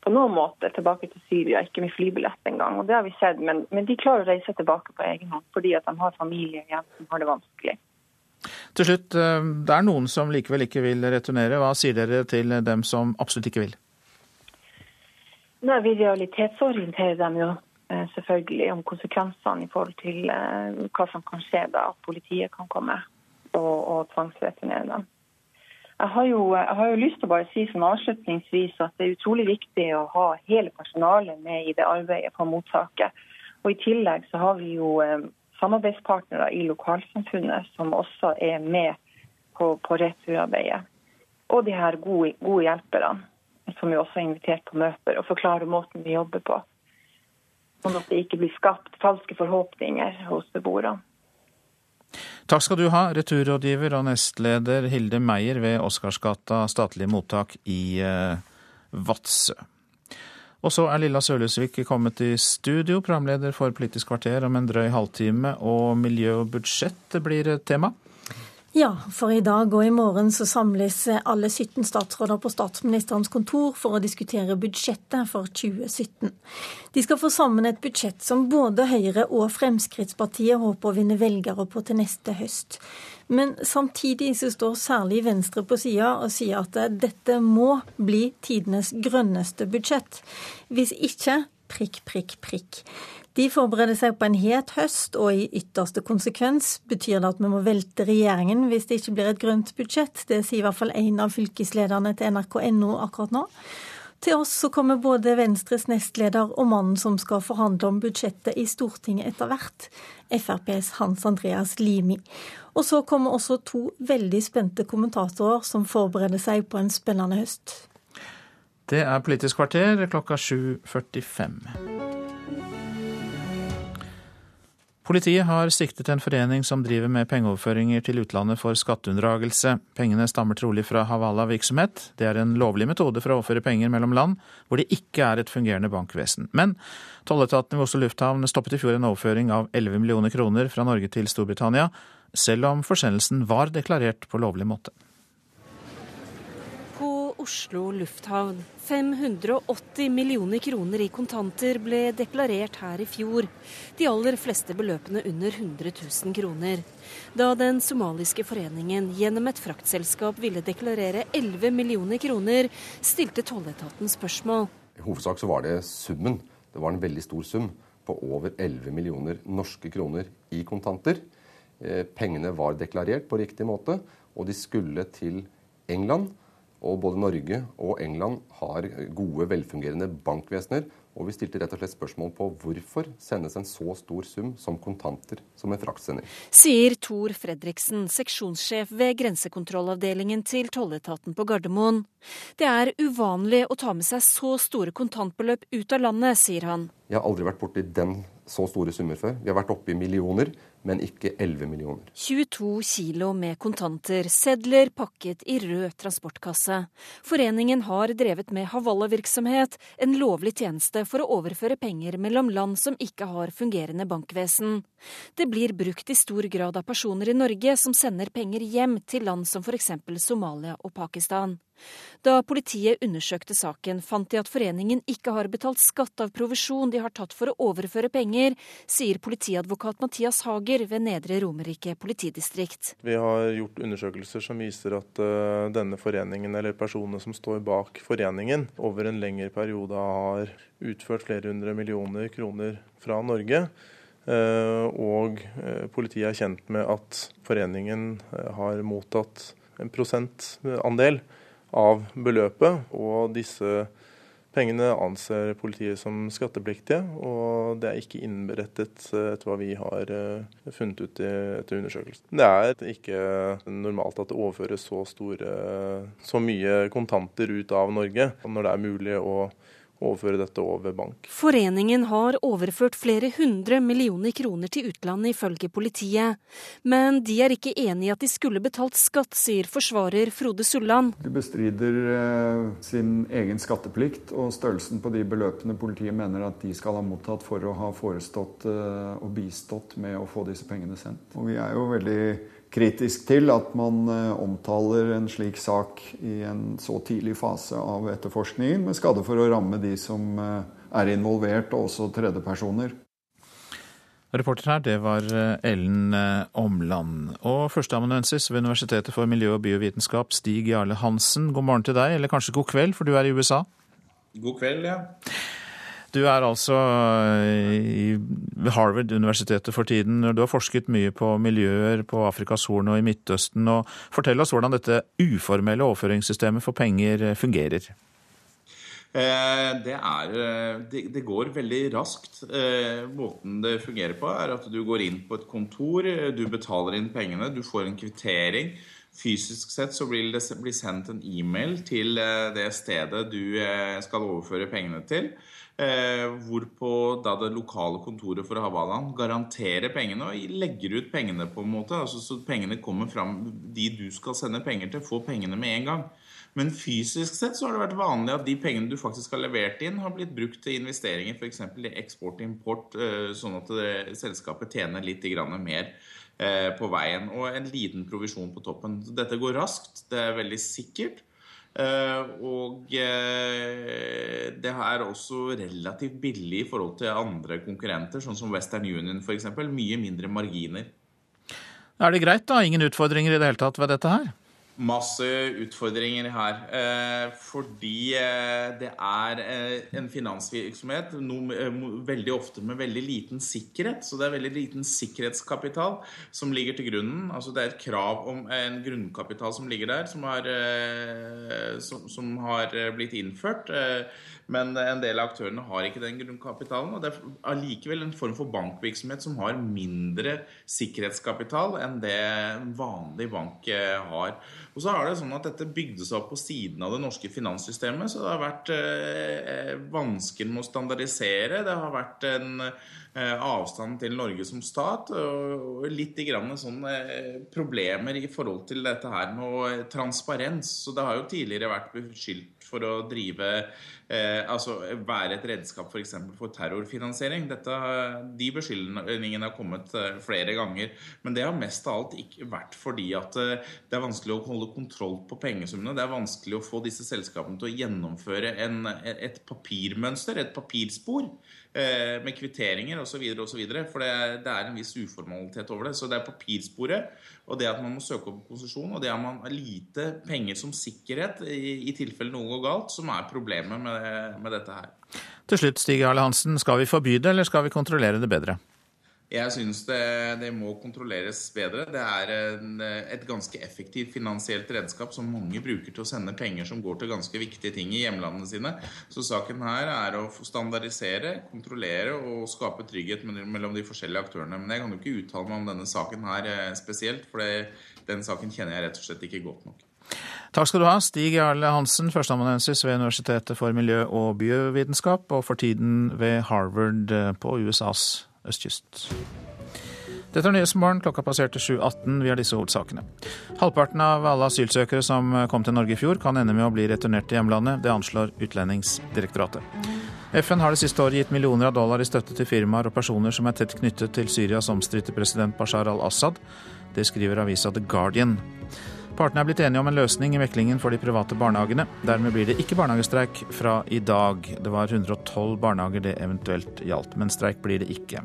på noen måte tilbake til Syria, ikke med flybillett engang. Og det har vi sett, men, men, de klarer å reise tilbake på egen hånd fordi at de har familie igjen som har det vanskelig. Til slutt, uh, det er noen som likevel ikke vil returnere. Hva sier dere til dem som absolutt ikke vil? Nei, Vi realitetsorienterer dem jo Eh, selvfølgelig om konsekvensene i forhold til eh, hva som kan skje da at politiet kan komme og, og tvangsreturnere dem. Jeg har, jo, jeg har, jo, lyst til å bare si som avslutningsvis at det er utrolig viktig å ha hele personalet med i det arbeidet på mottaket. Og I tillegg så har vi jo eh, samarbeidspartnere i lokalsamfunnet som også er med på, på returarbeidet. Og de her gode, gode hjelperne som vi også har invitert på møter og forklare måten vi jobber på sånn at det ikke blir skapt falske forhåpninger hos beboerne. Takk skal du ha, returrådgiver og nestleder Hilde Meyer ved Oscarsgata statlige mottak i eh, Vadsø. Og så er Lilla Sølhusvik kommet i studio, programleder for Politisk kvarter om en drøy halvtime, og miljø og budsjett blir tema. Ja, for i dag og i morgen så samles alle 17 statsråder på statsministerens kontor for å diskutere budsjettet for 2017. De skal få sammen et budsjett som både Høyre og Fremskrittspartiet håper å vinne velgere på til neste høst. Men samtidig så står særlig Venstre på sida og sier at dette må bli tidenes grønneste budsjett. Hvis ikke prikk, prikk, prikk. De forbereder seg på en het høst, og i ytterste konsekvens betyr det at vi må velte regjeringen hvis det ikke blir et grønt budsjett. Det sier i hvert fall en av fylkeslederne til nrk.no akkurat nå. Til oss så kommer både Venstres nestleder og mannen som skal forhandle om budsjettet i Stortinget etter hvert, FrPs Hans Andreas Limi. Og så kommer også to veldig spente kommentatorer som forbereder seg på en spennende høst. Det er Politisk kvarter klokka 7.45. Politiet har siktet en forening som driver med pengeoverføringer til utlandet for skatteunndragelse. Pengene stammer trolig fra Havala-virksomhet. Det er en lovlig metode for å overføre penger mellom land hvor det ikke er et fungerende bankvesen. Men tolletaten ved Oslo lufthavn stoppet i fjor en overføring av 11 millioner kroner fra Norge til Storbritannia, selv om forsendelsen var deklarert på lovlig måte. Oslo lufthavn. 580 millioner kroner i kontanter ble deklarert her i fjor. De aller fleste beløpene under 100 000 kroner. Da den somaliske foreningen gjennom et fraktselskap ville deklarere 11 millioner kroner, stilte tolletaten spørsmål. I hovedsak så var det summen. Det var en veldig stor sum på over 11 millioner norske kroner i kontanter. Eh, pengene var deklarert på riktig måte, og de skulle til England og både Norge og England har gode, velfungerende bankvesener Og vi stilte rett og slett spørsmål på hvorfor sendes en så stor sum som kontanter som en fraktsender. Sier Tor Fredriksen, seksjonssjef ved grensekontrollavdelingen til tolletaten på Gardermoen. Det er uvanlig å ta med seg så store kontantbeløp ut av landet, sier han. Jeg har aldri vært borti den så store summer før. Vi har vært oppe i millioner men ikke 11 millioner. 22 kilo med kontanter, sedler pakket i rød transportkasse. Foreningen har drevet med hawala-virksomhet, en lovlig tjeneste for å overføre penger mellom land som ikke har fungerende bankvesen. Det blir brukt i stor grad av personer i Norge som sender penger hjem til land som f.eks. Somalia og Pakistan. Da politiet undersøkte saken, fant de at foreningen ikke har betalt skatt av provisjon de har tatt for å overføre penger, sier politiadvokat Mathias Hager ved Nedre Romerike politidistrikt. Vi har gjort undersøkelser som viser at uh, denne foreningen, eller personene som står bak foreningen, over en lengre periode har utført flere hundre millioner kroner fra Norge. Uh, og uh, politiet er kjent med at foreningen har mottatt en prosentandel av beløpet. Og disse pengene anser politiet som skattepliktige, og det er ikke innberettet etter hva vi har eh, funnet ut etter undersøkelsen. Det er ikke normalt at det overføres så, store, så mye kontanter ut av Norge når det er mulig å overføre dette over bank. Foreningen har overført flere hundre millioner kroner til utlandet, ifølge politiet. Men de er ikke enig i at de skulle betalt skatt, sier forsvarer Frode Sulland. De bestrider eh, sin egen skatteplikt og størrelsen på de beløpene politiet mener at de skal ha mottatt for å ha forestått eh, og bistått med å få disse pengene sendt. Og vi er jo veldig kritisk til at man eh, omtaler en slik sak i en så tidlig fase av etterforskningen, med skade for å ramme de som eh, er involvert, og også tredjepersoner. Reporter her, det var eh, Ellen Omland. Og førsteamanuensis ved Universitetet for miljø- og biovitenskap, Stig Jarle Hansen, god morgen til deg, eller kanskje god kveld, for du er i USA? God kveld, ja. Du er altså i ved Harvard-universitetet for tiden. Du har forsket mye på miljøer på Afrikas Horn og i Midtøsten. og Fortell oss hvordan dette uformelle overføringssystemet for penger eh, fungerer. Eh, det, er, det, går veldig raskt. Måten det fungerer på, er at du går inn på et kontor, du betaler inn pengene, du får en kvittering. Fysisk sett så blir det sendt en e-mail til det stedet du skal overføre pengene til. Eh, hvorpå da det lokale kontoret for Havalan garanterer pengene og legger ut pengene på en måte. Altså, så pengene kommer fram. De du skal sende penger til, får pengene med en gang. Men fysisk sett så har det vært vanlig at de pengene du faktisk har levert inn, har blitt brukt til investeringer, f.eks. i eksport og import, eh, sånn at det, selskapet tjener litt mer eh, på veien. Og en liten provisjon på toppen. Dette går raskt, det er veldig sikkert. Eh, og eh, det er også relativt billig i forhold til andre konkurrenter, sånn som Western Union f.eks. Mye mindre marginer. Er det greit, da? Ingen utfordringer i det hele tatt ved dette her? Masse utfordringer her. Eh, fordi eh, det er eh, en finansvirksomhet veldig ofte med veldig liten sikkerhet. Så det er veldig liten sikkerhetskapital som ligger til grunnen. Altså det er et krav om en grunnkapital som ligger der, som har, som, som har blitt innført. Men en del av aktørene har ikke den grunnkapitalen. Og det er allikevel en form for bankvirksomhet som har mindre sikkerhetskapital enn det en vanlig bank har. Og så er det sånn at Dette bygde seg opp på siden av det norske finanssystemet. Så det har vært eh, vansker med å standardisere. Det har vært en eh, avstand til Norge som stat. Og, og litt grann sånne eh, problemer i forhold til dette her med transparens. Så det har jo tidligere vært beskyldt for å drive eh, Altså være et redskap f.eks. For, for terrorfinansiering. Dette, de beskyldningene har kommet eh, flere ganger. Men det har mest av alt ikke vært fordi at eh, det er vanskelig å holde kontroll på pengesummene. Det er vanskelig å få disse selskapene til å gjennomføre en, et papirmønster, et papirspor. Eh, med kvitteringer osv. For det, det er en viss uformalitet over det. Så det er papirsporet, og det at man må søke om konsesjon, og det at man har lite penger som sikkerhet i, i tilfelle noe går galt, som er problemet med, med dette her. Til slutt, Stig Arle Hansen. Skal vi forby det, eller skal vi kontrollere det bedre? Jeg syns det, det, må kontrolleres bedre. Det er en, et ganske effektivt finansielt redskap som mange bruker til å sende penger som går til ganske viktige ting i hjemlandene sine. Så saken her er å standardisere, kontrollere og skape trygghet mellom de forskjellige aktørene. Men jeg kan jo ikke uttale meg om denne saken her eh, spesielt, for den saken kjenner jeg rett og slett ikke godt nok. Takk skal du ha, Stig Jarle Hansen, førsteamanuensis ved Universitetet for miljø- og biovitenskap, og for tiden ved Harvard eh, på USAs østkyst. Dette er Nyhetsmorgen. Klokka passerte 7.18. Vi har disse hovedsakene. Halvparten av alle asylsøkere som kom til Norge i fjor, kan ende med å bli returnert til hjemlandet. Det anslår Utlendingsdirektoratet. FN har det siste året gitt millioner av dollar i støtte til firmaer og personer som er tett knyttet til Syrias omstridte president Bashar al-Assad. Det skriver avisa The Guardian. Partene er blitt enige om en løsning i meklingen for de private barnehagene. Dermed blir det ikke barnehagestreik fra i dag. Det var 112 barnehager det eventuelt gjaldt, men streik blir det ikke.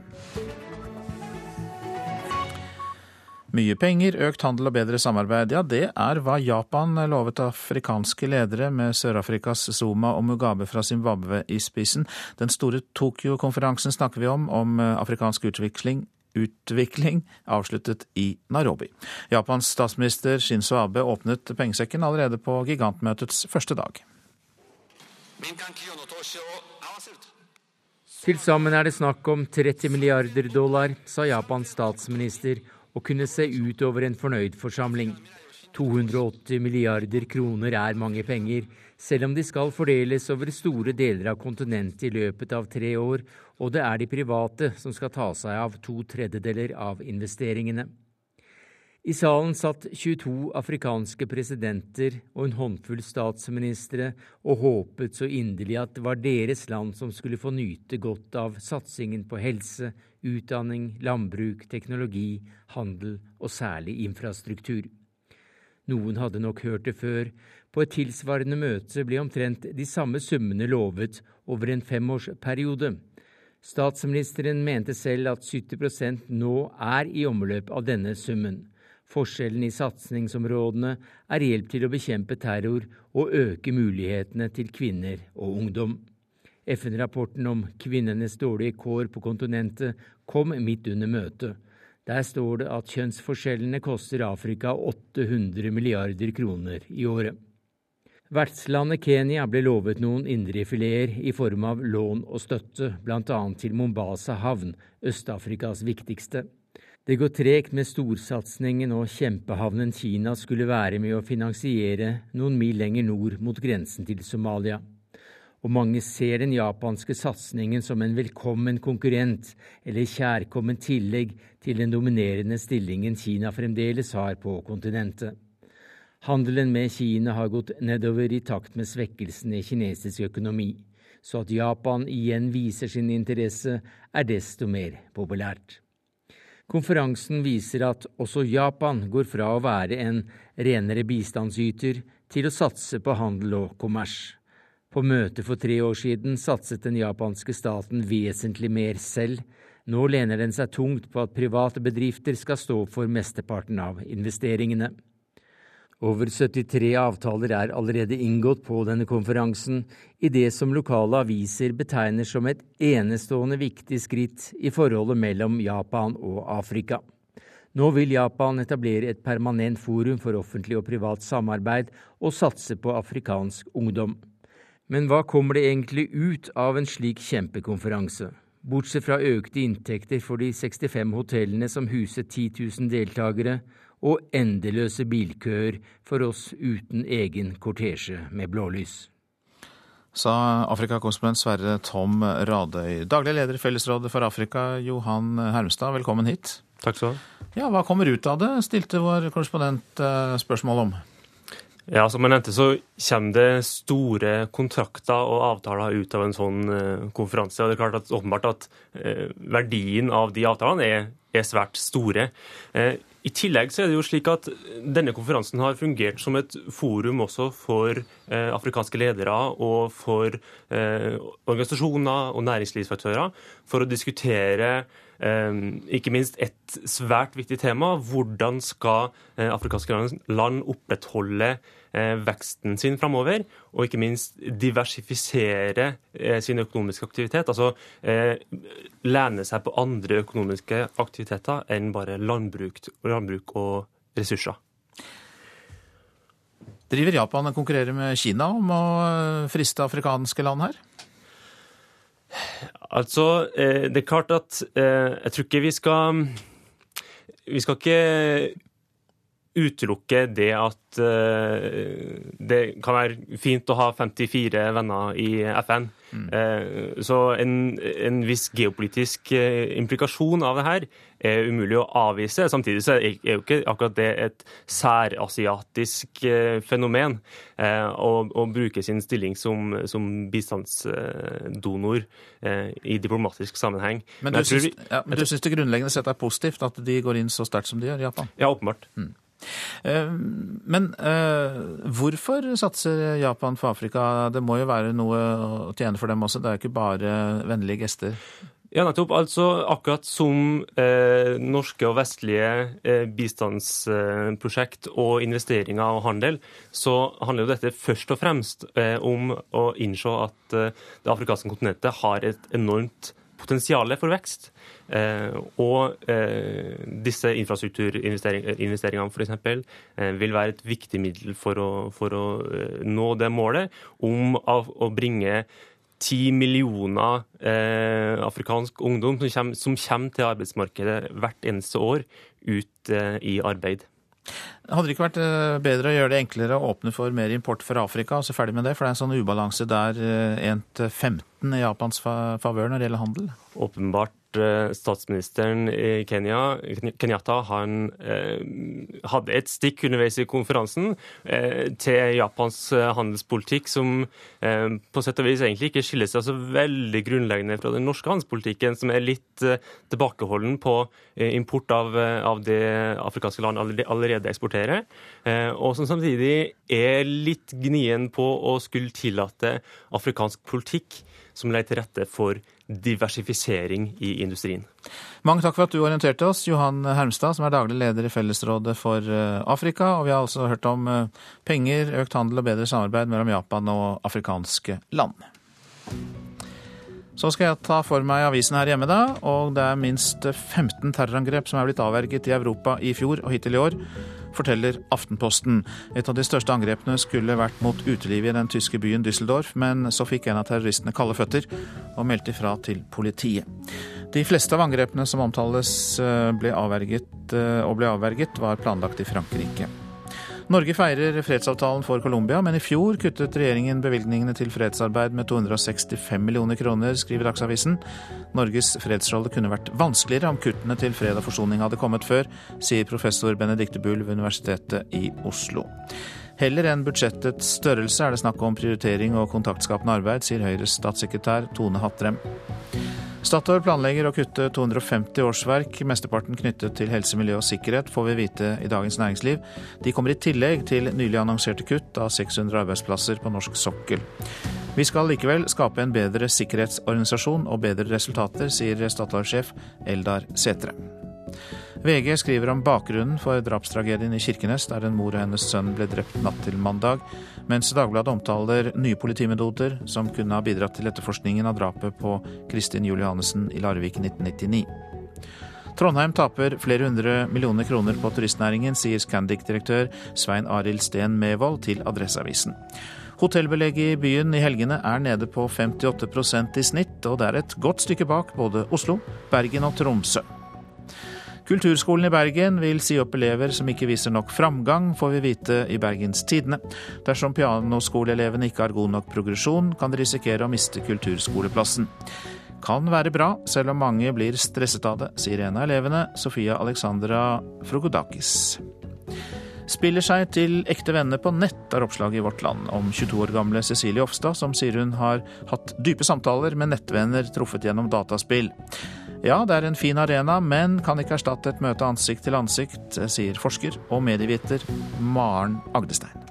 Mye penger, økt handel og bedre samarbeid, ja det er hva Japan lovet afrikanske ledere med Sør-Afrikas Zuma og Mugabe fra Zimbabwe i spissen. Den store Tokyo-konferansen snakker vi om, om afrikansk utvikling, utvikling avsluttet i Nairobi. Japans statsminister Shinzo Abe åpnet pengesekken allerede på gigantmøtets første dag. Til sammen er det snakk om 30 milliarder dollar, sa Japans statsminister å kunne se ut over en fornøyd forsamling. 280 milliarder kroner er mange penger, selv om de skal fordeles over store deler av kontinentet i løpet av tre år, og det er de private som skal ta seg av to tredjedeler av investeringene. I salen satt 22 afrikanske presidenter og en håndfull statsministre og håpet så inderlig at det var deres land som skulle få nyte godt av satsingen på helse, utdanning, landbruk, teknologi, handel og særlig infrastruktur. Noen hadde nok hørt det før. På et tilsvarende møte ble omtrent de samme summene lovet over en femårsperiode. Statsministeren mente selv at 70% nå er i omløp av denne summen. Forskjellen i satsingsområdene er hjelp til å bekjempe terror og øke mulighetene til kvinner og ungdom. FN-rapporten om kvinnenes dårlige kår på kontinentet kom midt under møtet. Der står det at kjønnsforskjellene koster Afrika 800 milliarder kroner i året. Vertslandet Kenya ble lovet noen indrefileter i form av lån og støtte, bl.a. til Mombasa havn, Øst-Afrikas viktigste. Det går tregt med storsatsingen, og kjempehavnen Kina skulle være med å finansiere noen mil lenger nord mot grensen til Somalia og mange ser den japanske satsingen som en velkommen konkurrent eller kjærkommen tillegg til den dominerende stillingen Kina fremdeles har på kontinentet. Handelen med Kina har gått nedover i takt med svekkelsen i kinesisk økonomi, så at Japan igjen viser sin interesse, er desto mer populært. Konferansen viser at også Japan går fra å være en renere bistandsyter til å satse på handel og kommers. På møtet for tre år siden satset den japanske staten vesentlig mer selv. Nå lener den seg tungt på at private bedrifter skal stå for mesteparten av investeringene. Over 73 avtaler er allerede inngått på denne konferansen, i det som lokale aviser betegner som et enestående viktig skritt i forholdet mellom Japan og Afrika. Nå vil Japan etablere et permanent forum for offentlig og privat samarbeid og satse på afrikansk ungdom. Men hva kommer det egentlig ut av en slik kjempekonferanse? Bortsett fra økte inntekter for de 65 hotellene som huset 10 000 deltakere, og endeløse bilkøer for oss uten egen kortesje med blålys. Sa Afrikakorrespondent Sverre Tom Radøy. Daglig leder i Fellesrådet for Afrika, Johan Hermstad, velkommen hit. Takk skal du ha. Ja, Hva kommer ut av det, stilte vår korrespondent eh, spørsmål om. Ja, Som jeg nevnte, så kommer det store kontrakter og avtaler ut av en sånn eh, konferanse. og det er klart at åpenbart at eh, verdien av de avtalene er, er svært store. Eh, I tillegg så er det jo slik at denne konferansen har fungert som et forum også for afrikanske ledere og for organisasjoner og næringslivsaktører for å diskutere ikke minst et svært viktig tema. Hvordan skal afrikanske land opprettholde veksten sin framover, og ikke minst diversifisere sin økonomiske aktivitet. Altså lene seg på andre økonomiske aktiviteter enn bare landbruk, landbruk og ressurser. Driver Japan og konkurrerer med Kina om å friste afrikanske land her? Altså, det er klart at jeg tror ikke vi skal Vi skal ikke utelukke det at uh, det kan være fint å ha 54 venner i FN. Mm. Uh, så en, en, viss geopolitisk uh, implikasjon av det her er umulig å avvise. Samtidig så er jo ikke akkurat det et særasiatisk fenomen å, å, bruke sin stilling som, som bistandsdonor i diplomatisk sammenheng. Men du, syns, vi, ja, men du syns det grunnleggende sett er positivt at de går inn så sterkt som de gjør, i Japan? Ja, åpenbart. Mm. Eh, men uh, hvorfor satser Japan for Afrika? Det må jo være noe å tjene for dem også, det er jo ikke bare vennlige gester? Ja, nettopp. Altså, akkurat som eh, norske og vestlige eh, bistandsprosjekt og investeringer og handel, så handler jo dette først og fremst eh, om å innse at det afrikanske kontinentet har et enormt potensial for vekst. Eh, og eh, disse infrastrukturinvesteringene f.eks. Eh, vil være et viktig middel for å, for å nå det målet om å bringe ti millioner eh, afrikansk ungdom som kommer, som kommer, til arbeidsmarkedet hvert eneste år, ut eh, i arbeid. Hadde det ikke vært bedre å gjøre det enklere å åpne for mer import fra Afrika, og så ferdig med det? For det er en sånn ubalanse der 1 til 15 i Japans favør når det gjelder handel? Åpenbart Eh, statsministeren i Kenya, Kenyatta, han eh, hadde et stikk underveis i konferansen eh, til Japans eh, handelspolitikk, som eh, på sett og vis egentlig ikke skiller seg så veldig grunnleggende fra den norske handelspolitikken, som er litt eh, tilbakeholden på import av, av, det afrikanske land allerede eksporterer, og som samtidig er litt gnien på å skulle tillate afrikansk politikk som legger til rette for diversifisering i industrien. Mange takk for at du orienterte oss, Johan Hermstad, som er daglig leder i Fellesrådet for eh, Afrika. Og vi har altså hørt om eh, penger, økt handel og bedre samarbeid mellom Japan og afrikanske land. Så skal jeg ta for meg avisen her hjemme, da. Og det er minst 15 terrorangrep som er blitt avverget i Europa i fjor og hittil i år forteller Aftenposten. Et av de største angrepene skulle vært mot utelivet i den tyske byen Düsseldorf, men så fikk en av terroristene kalde føtter og meldte ifra til politiet. De fleste av angrepene som omtales eh, ble avverget, eh, og ble avverget, var planlagt i Frankrike. Norge feirer fredsavtalen for Colombia, men i fjor kuttet regjeringen bevilgningene til fredsarbeid med 265 millioner kroner, skriver Dagsavisen. Norges fredsrolle kunne vært vanskeligere om kuttene til fred og forsoning hadde kommet før, sier professor Benedicte Bull ved Universitetet i Oslo. Heller enn budsjettets størrelse er det snakk om prioritering og kontaktskapende arbeid, sier Høyres statssekretær Tone Hatrem. Statoil planlegger å kutte 250 årsverk, mesteparten knyttet til helse, miljø og sikkerhet, får vi vite i Dagens Næringsliv. De kommer i tillegg til nylig annonserte kutt av 600 arbeidsplasser på norsk sokkel. Vi skal likevel skape en bedre sikkerhetsorganisasjon og bedre resultater, sier Statoil-sjef Eldar Setre. VG skriver om bakgrunnen for drapstragedien i Kirkenes, der en mor og hennes sønn ble drept natt til mandag mens Dagbladet omtaler nye politimetoder som kunne ha bidratt til etterforskningen av drapet på Kristin Julianesen i Larvik 1999. Trondheim taper flere hundre millioner kroner på turistnæringen, sier Scandic-direktør Svein Arild Steen Mevold til Adresseavisen. Hotellbelegget i byen i helgene er nede på 58% i snitt, og det er et godt stykke bak både Oslo, Bergen og Tromsø. Kulturskolen i Bergen vil si opp elever som ikke viser nok framgang, får vi vite i Bergens Tidende. Dersom pianoskoleelevene ikke har god nok progresjon, kan de risikere å miste kulturskoleplassen. Kan være bra, selv om mange blir stresset av det, sier en av elevene, Sofia Alexandra Frogodakis. Spiller seg til ekte venner på nett, er oppslaget i Vårt Land om 22 år gamle Cecilie Ofstad, som sier hun har hatt dype samtaler med nettvenner truffet gjennom dataspill. Ja, det er en fin arena, men kan ikke erstatte et møte ansikt til ansikt, sier forsker og medieviter Maren Agdestein.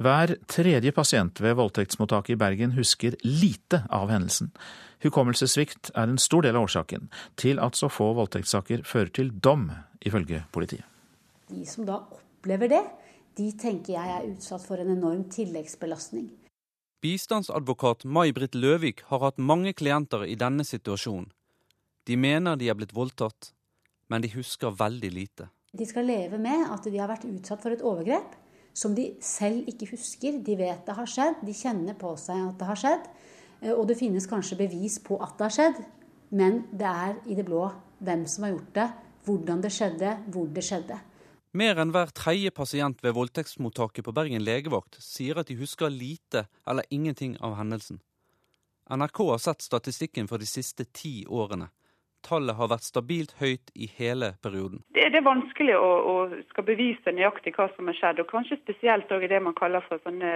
Hver tredje pasient ved voldtektsmottaket i Bergen husker lite av hendelsen. Hukommelsessvikt er en stor del av årsaken til at så få voldtektssaker fører til dom, ifølge politiet. De som da opplever det, de tenker jeg er utsatt for en enorm tilleggsbelastning. Bistandsadvokat May-Britt Løvik har hatt mange klienter i denne situasjonen. De mener de er blitt voldtatt, men de husker veldig lite. De skal leve med at de har vært utsatt for et overgrep som de selv ikke husker. De vet det har skjedd, de kjenner på seg at det har skjedd. Eh, og det finnes kanskje bevis på at det har skjedd, men det er i det blå hvem som har gjort det, hvordan det skjedde, hvor det skjedde. Mer enn hver tredje pasient ved voldtektsmottaket på Bergen legevakt sier at de husker lite eller ingenting av hendelsen. NRK har sett statistikken for de siste ti årene. Tallet har vært stabilt høyt i hele perioden. Det, er vanskelig å, å, skal bevise nøyaktig hva som har skjedd, og kanskje spesielt i det man kaller for sånne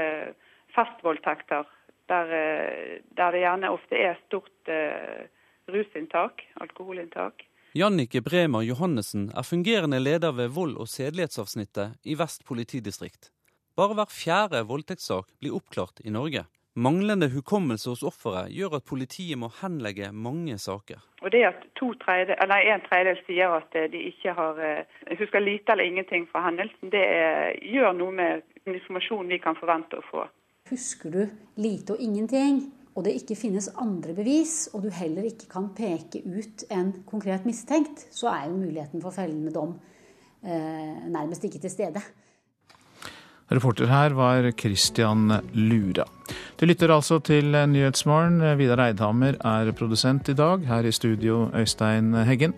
festvoldtekter der, eh, der, det gjerne ofte er stort uh, rusinntak, alkoholinntak. Jannike Bremer Johannessen er fungerende leder ved vold- og sedelighetsavsnittet i Vest politidistrikt. Bare hver fjerde voldtektssak blir oppklart i Norge. Manglende hukommelse hos offeret gjør at politiet må henlegge mange saker. Og det at tredje, En tredjedel sier at de ikke har husker lite eller ingenting fra hendelsen, det er, gjør noe med informasjonen vi kan forvente å få. Husker du lite og ingenting, og det ikke finnes andre bevis, og du heller ikke kan peke ut en konkret mistenkt, så er jo muligheten for fellende dom eh, nærmest ikke til stede. Reporter her var Christian Lura. Du lytter altså til Nyhetsmorgen. Vidar Eidhammer er produsent i dag. Her i studio Øystein Heggen.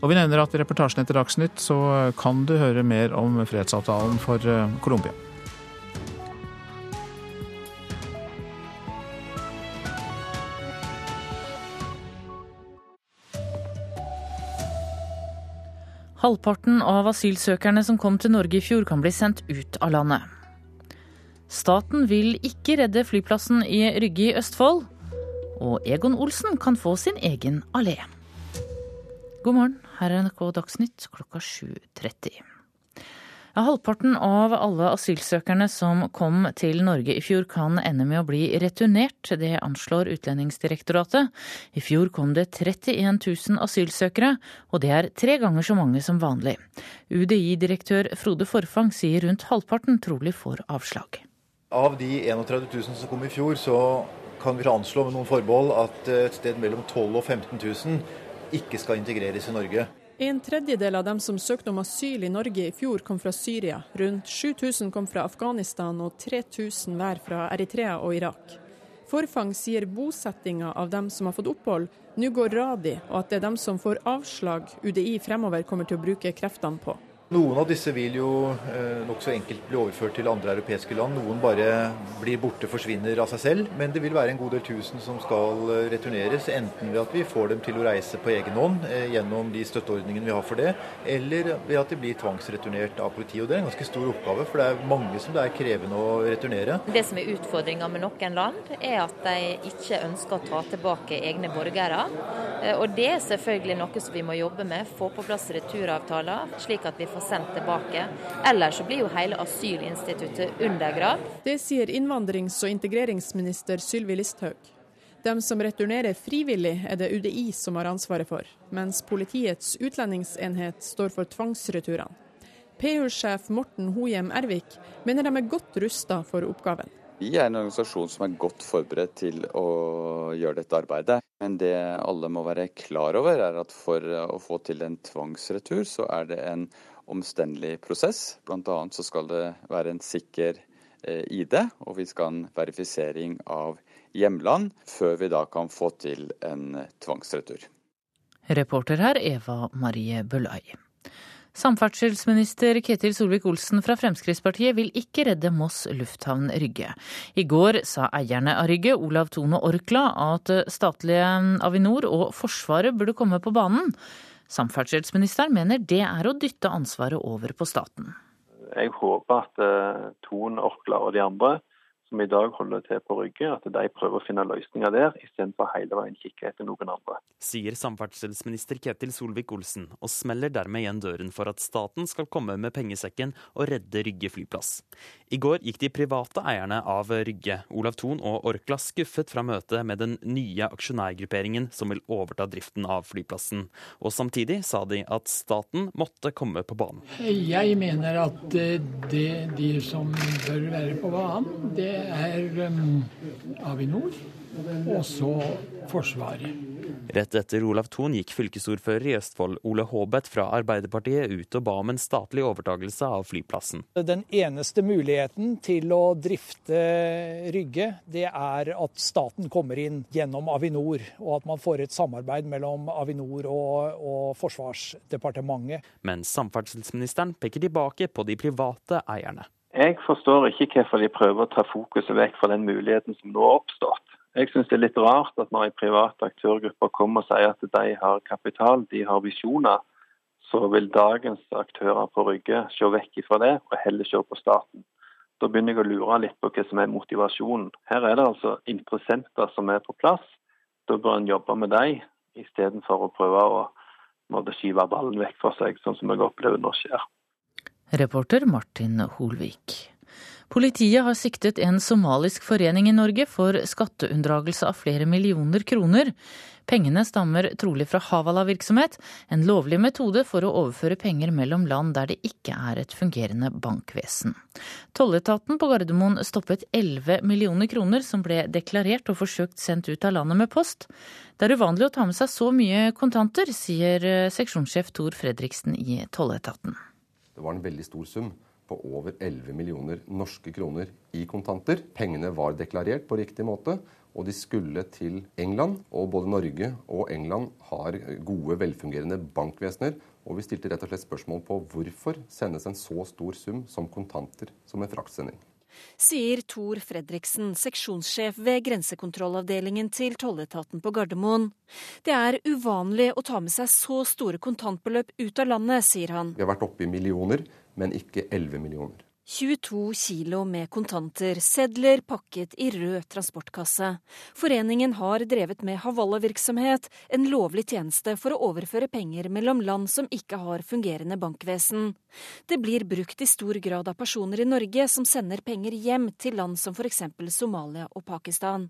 Og vi nevner at i reportasjen etter Dagsnytt så kan du høre mer om fredsavtalen for eh, Colombia. Halvparten av asylsøkerne som kom til Norge i fjor, kan bli sendt ut av landet. Staten vil ikke redde flyplassen i Rygge i Østfold. Og Egon Olsen kan få sin egen allé. God morgen, her er NRK Dagsnytt klokka 7.30. Halvparten av alle asylsøkerne som kom til Norge i fjor kan ende med å bli returnert. Det anslår Utlendingsdirektoratet. I fjor kom det 31 000 asylsøkere, og det er tre ganger så mange som vanlig. UDI-direktør Frode Forfang sier rundt halvparten trolig får avslag. Av de 31 000 som kom i fjor, så kan vi anslå med noen forbehold at et sted mellom 12 000 og 15 000 ikke skal integreres i Norge. En tredjedel av dem som søkte om asyl i Norge i fjor, kom fra Syria. Rundt 7000 kom fra Afghanistan og 3000 hver fra Eritrea og Irak. Forfang sier bosettinga av dem som har fått opphold, nå går radig, og at det er dem som får avslag UDI fremover kommer til å bruke kreftene på. Noen av disse vil jo eh, nokså enkelt bli overført til andre europeiske land. Noen bare blir borte, forsvinner av seg selv. Men det vil være en god del tusen som skal eh, returneres. Enten ved at vi får dem til å reise på egen hånd eh, gjennom de støtteordningene vi har for det, eller ved at de blir tvangsreturnert av politiet. Og Det er en ganske stor oppgave, for det er mange som det er krevende å returnere. Det som er utfordringa med noen land, er at de ikke ønsker å ta tilbake egne borgere. Eh, og det er selvfølgelig noe som vi må jobbe med. Få på plass returavtaler, slik at vi får få sendt tilbake. Ellers så blir jo hele asylinstituttet undergravd. Det sier innvandrings- og integreringsminister Sylvi Listhaug. Dem som returnerer frivillig, er det UDI som har ansvaret for, mens politiets utlendingsenhet står for tvangsreturene. PU-sjef Morten Hohjem Ervik mener de er godt rusta for oppgaven. Vi er en organisasjon som er godt forberedt til å gjøre dette arbeidet. Men det alle må være klar over, er at for å få til en tvangsretur, så er det en omstendelig prosess. Bl.a. så skal det være en sikker eh, ID, og vi skal ha en verifisering av hjemland før vi da kan få til en tvangsretur. Reporter her Eva Marie Bølai. Samferdselsminister Ketil Solvik-Olsen fra Fremskrittspartiet vil ikke redde Moss lufthavn Rygge. I går sa eierne av Rygge, Olav Tone Orkla, at statlige Avinor og Forsvaret burde komme på banen. Samferdselsministeren mener det er å dytte ansvaret over på staten. Jeg håper at uh, Thon, Orkla og de andre som i dag holder til på Rygge, at de prøver å finne løsninger der, istedenfor hele veien kikke etter noen andre. Sier samferdselsminister Ketil Solvik-Olsen, og smeller dermed igjen døren for at staten skal komme med pengesekken og redde Rygge flyplass. I går gikk de private eierne av Rygge, Olav Thon og Orkla, skuffet fra møtet med den nye aksjonærgrupperingen som vil overta driften av flyplassen. Og samtidig sa de at staten måtte komme på banen. Jeg mener at det, de som bør være på banen, det er um, Avinor og så Forsvaret. Rett etter Olav Thon gikk fylkesordfører i Østfold Ole Haabeth fra Arbeiderpartiet ut og ba om en statlig overtagelse av flyplassen. Den eneste muligheten til å drifte Rygge, det er at staten kommer inn gjennom Avinor, og at man får et samarbeid mellom Avinor og, og Forsvarsdepartementet. Men samferdselsministeren peker tilbake på de private eierne. Jeg forstår ikke hvorfor de prøver å ta fokuset vekk fra den muligheten som nå har oppstått. Jeg syns det er litt rart at når en privat aktørgruppe kommer og sier at de har kapital, de har visjoner, så vil dagens aktører på Rygge se vekk fra det og heller se på staten. Da begynner jeg å lure litt på hva som er motivasjonen. Her er det altså interessenter som er på plass. Da bør en jobbe med dem, istedenfor å prøve å skyve ballen vekk fra seg, sånn som jeg opplever nå skjer. Reporter Martin Holvik. Politiet har siktet en somalisk forening i Norge for skatteunndragelse av flere millioner kroner. Pengene stammer trolig fra Havala-virksomhet, en lovlig metode for å overføre penger mellom land der det ikke er et fungerende bankvesen. Tolletaten på Gardermoen stoppet 11 millioner kroner som ble deklarert og forsøkt sendt ut av landet med post. Det er uvanlig å ta med seg så mye kontanter, sier seksjonssjef Tor Fredriksen i Tolletaten. Det var en veldig stor sum på over 11 millioner norske kroner i kontanter. Pengene var deklarert på riktig måte, og de skulle til England. Og både Norge og England har gode, velfungerende bankvesener. Og vi stilte rett og slett spørsmål på hvorfor sendes en så stor sum som kontanter som en fraktsending. Sier Tor Fredriksen, seksjonssjef ved grensekontrollavdelingen til tolletaten på Gardermoen. Det er uvanlig å ta med seg så store kontantbeløp ut av landet, sier han. Vi har vært oppe i millioner men ikke 11 millioner. 22 kilo med kontanter, sedler pakket i rød transportkasse. Foreningen har drevet med Havala-virksomhet, en lovlig tjeneste for å overføre penger mellom land som ikke har fungerende bankvesen. Det blir brukt i stor grad av personer i Norge som sender penger hjem til land som f.eks. Somalia og Pakistan.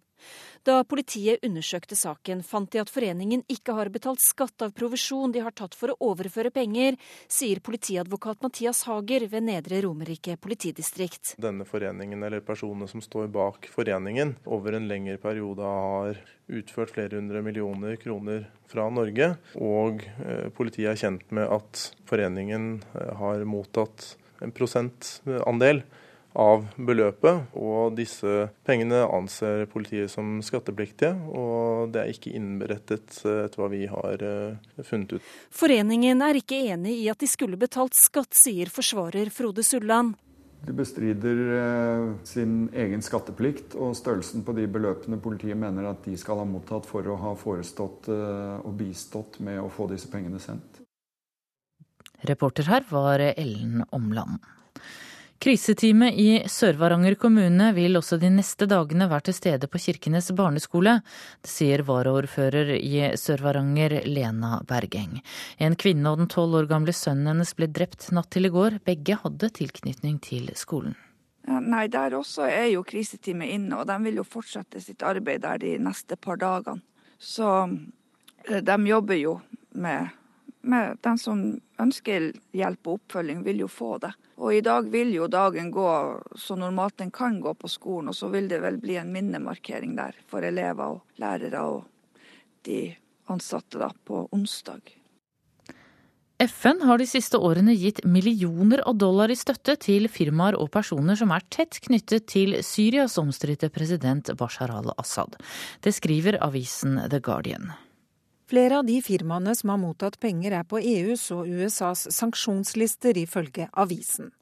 Da politiet undersøkte saken, fant de at foreningen ikke har betalt skatt av provisjon de har tatt for å overføre penger, sier politiadvokat Mathias Hager ved Nedre Romerike politidistrikt. Denne foreningen eller personene som står bak foreningen, over en lengre periode har utført flere hundre millioner kroner fra Norge. Og eh, politiet er kjent med at foreningen eh, har mottatt en prosentandel av beløpet. Og disse pengene anser politiet som skattepliktige, og det er ikke innberettet etter hva vi har eh, funnet ut. Foreningen er ikke enig i at de skulle betalt skatt, sier forsvarer Frode Sulland. De bestrider eh, sin egen skatteplikt og størrelsen på de beløpene politiet mener at de skal ha mottatt for å ha forestått eh, og bistått med å få disse pengene sendt. Reporter her var Ellen Omland. Kriseteamet i Sør-Varanger kommune vil også de neste dagene være til stede på Kirkenes barneskole. Det sier varaordfører i Sør-Varanger, Lena Bergeng. En kvinne og den tolv år gamle sønnen hennes ble drept natt til i går. Begge hadde tilknytning til skolen. Ja, nei, Der også er jo kriseteamet inne, og de vil jo fortsette sitt arbeid der de neste par dagene. Så eh, de jobber jo med, med Den som ønsker hjelp og oppfølging, vil jo få det. Og i dag vil jo dagen gå så normalt den kan gå på skolen, og så vil det vel bli en minnemarkering der for elever og lærere og de ansatte da på onsdag. FN har de siste årene gitt millioner av dollar i støtte til firmaer og personer som er tett knyttet til Syrias omstridte president Bashar al-Assad. Det skriver avisen The Guardian. Flere av de firmaene som har mottatt penger er på EUs og USAs sanksjonslister, ifølge avisen.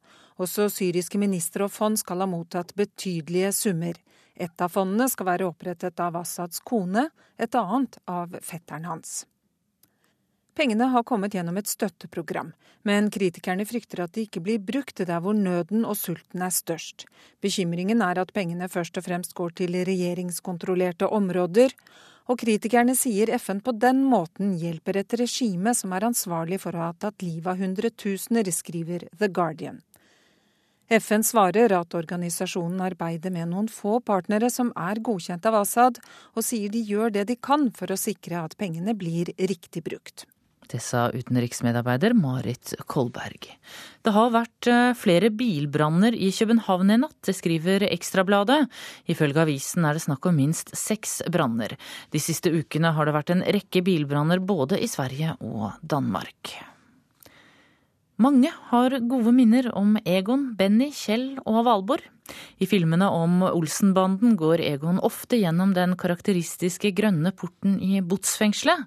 Også syriske ministre og fond skal ha mottatt betydelige summer. Et av fondene skal være opprettet av Assads kone, et annet av fetteren hans. Pengene har kommet gjennom et støtteprogram, men kritikerne frykter at de ikke blir brukt der hvor nøden og sulten er størst. Bekymringen er at pengene først og fremst går til regjeringskontrollerte områder, og kritikerne sier FN på den måten hjelper et regime som er ansvarlig for å ha tatt livet av hundretusener, skriver The Guardian. FN svarer at organisasjonen arbeider med noen få partnere som er godkjent av Assad, og sier de gjør det de kan for å sikre at pengene blir riktig brukt. Det sa utenriksmedarbeider Marit Kolberg. Det har vært eh, flere bilbranner i København i natt, det skriver Ekstrabladet. Ifølge avisen er det snakk om minst seks branner. De siste ukene har det vært en rekke bilbranner både i Sverige og Danmark. Mange har gode minner om Egon, Benny, Kjell og Valborg. I filmene om Olsenbanden går Egon ofte gjennom den karakteristiske grønne porten i botsfengselet.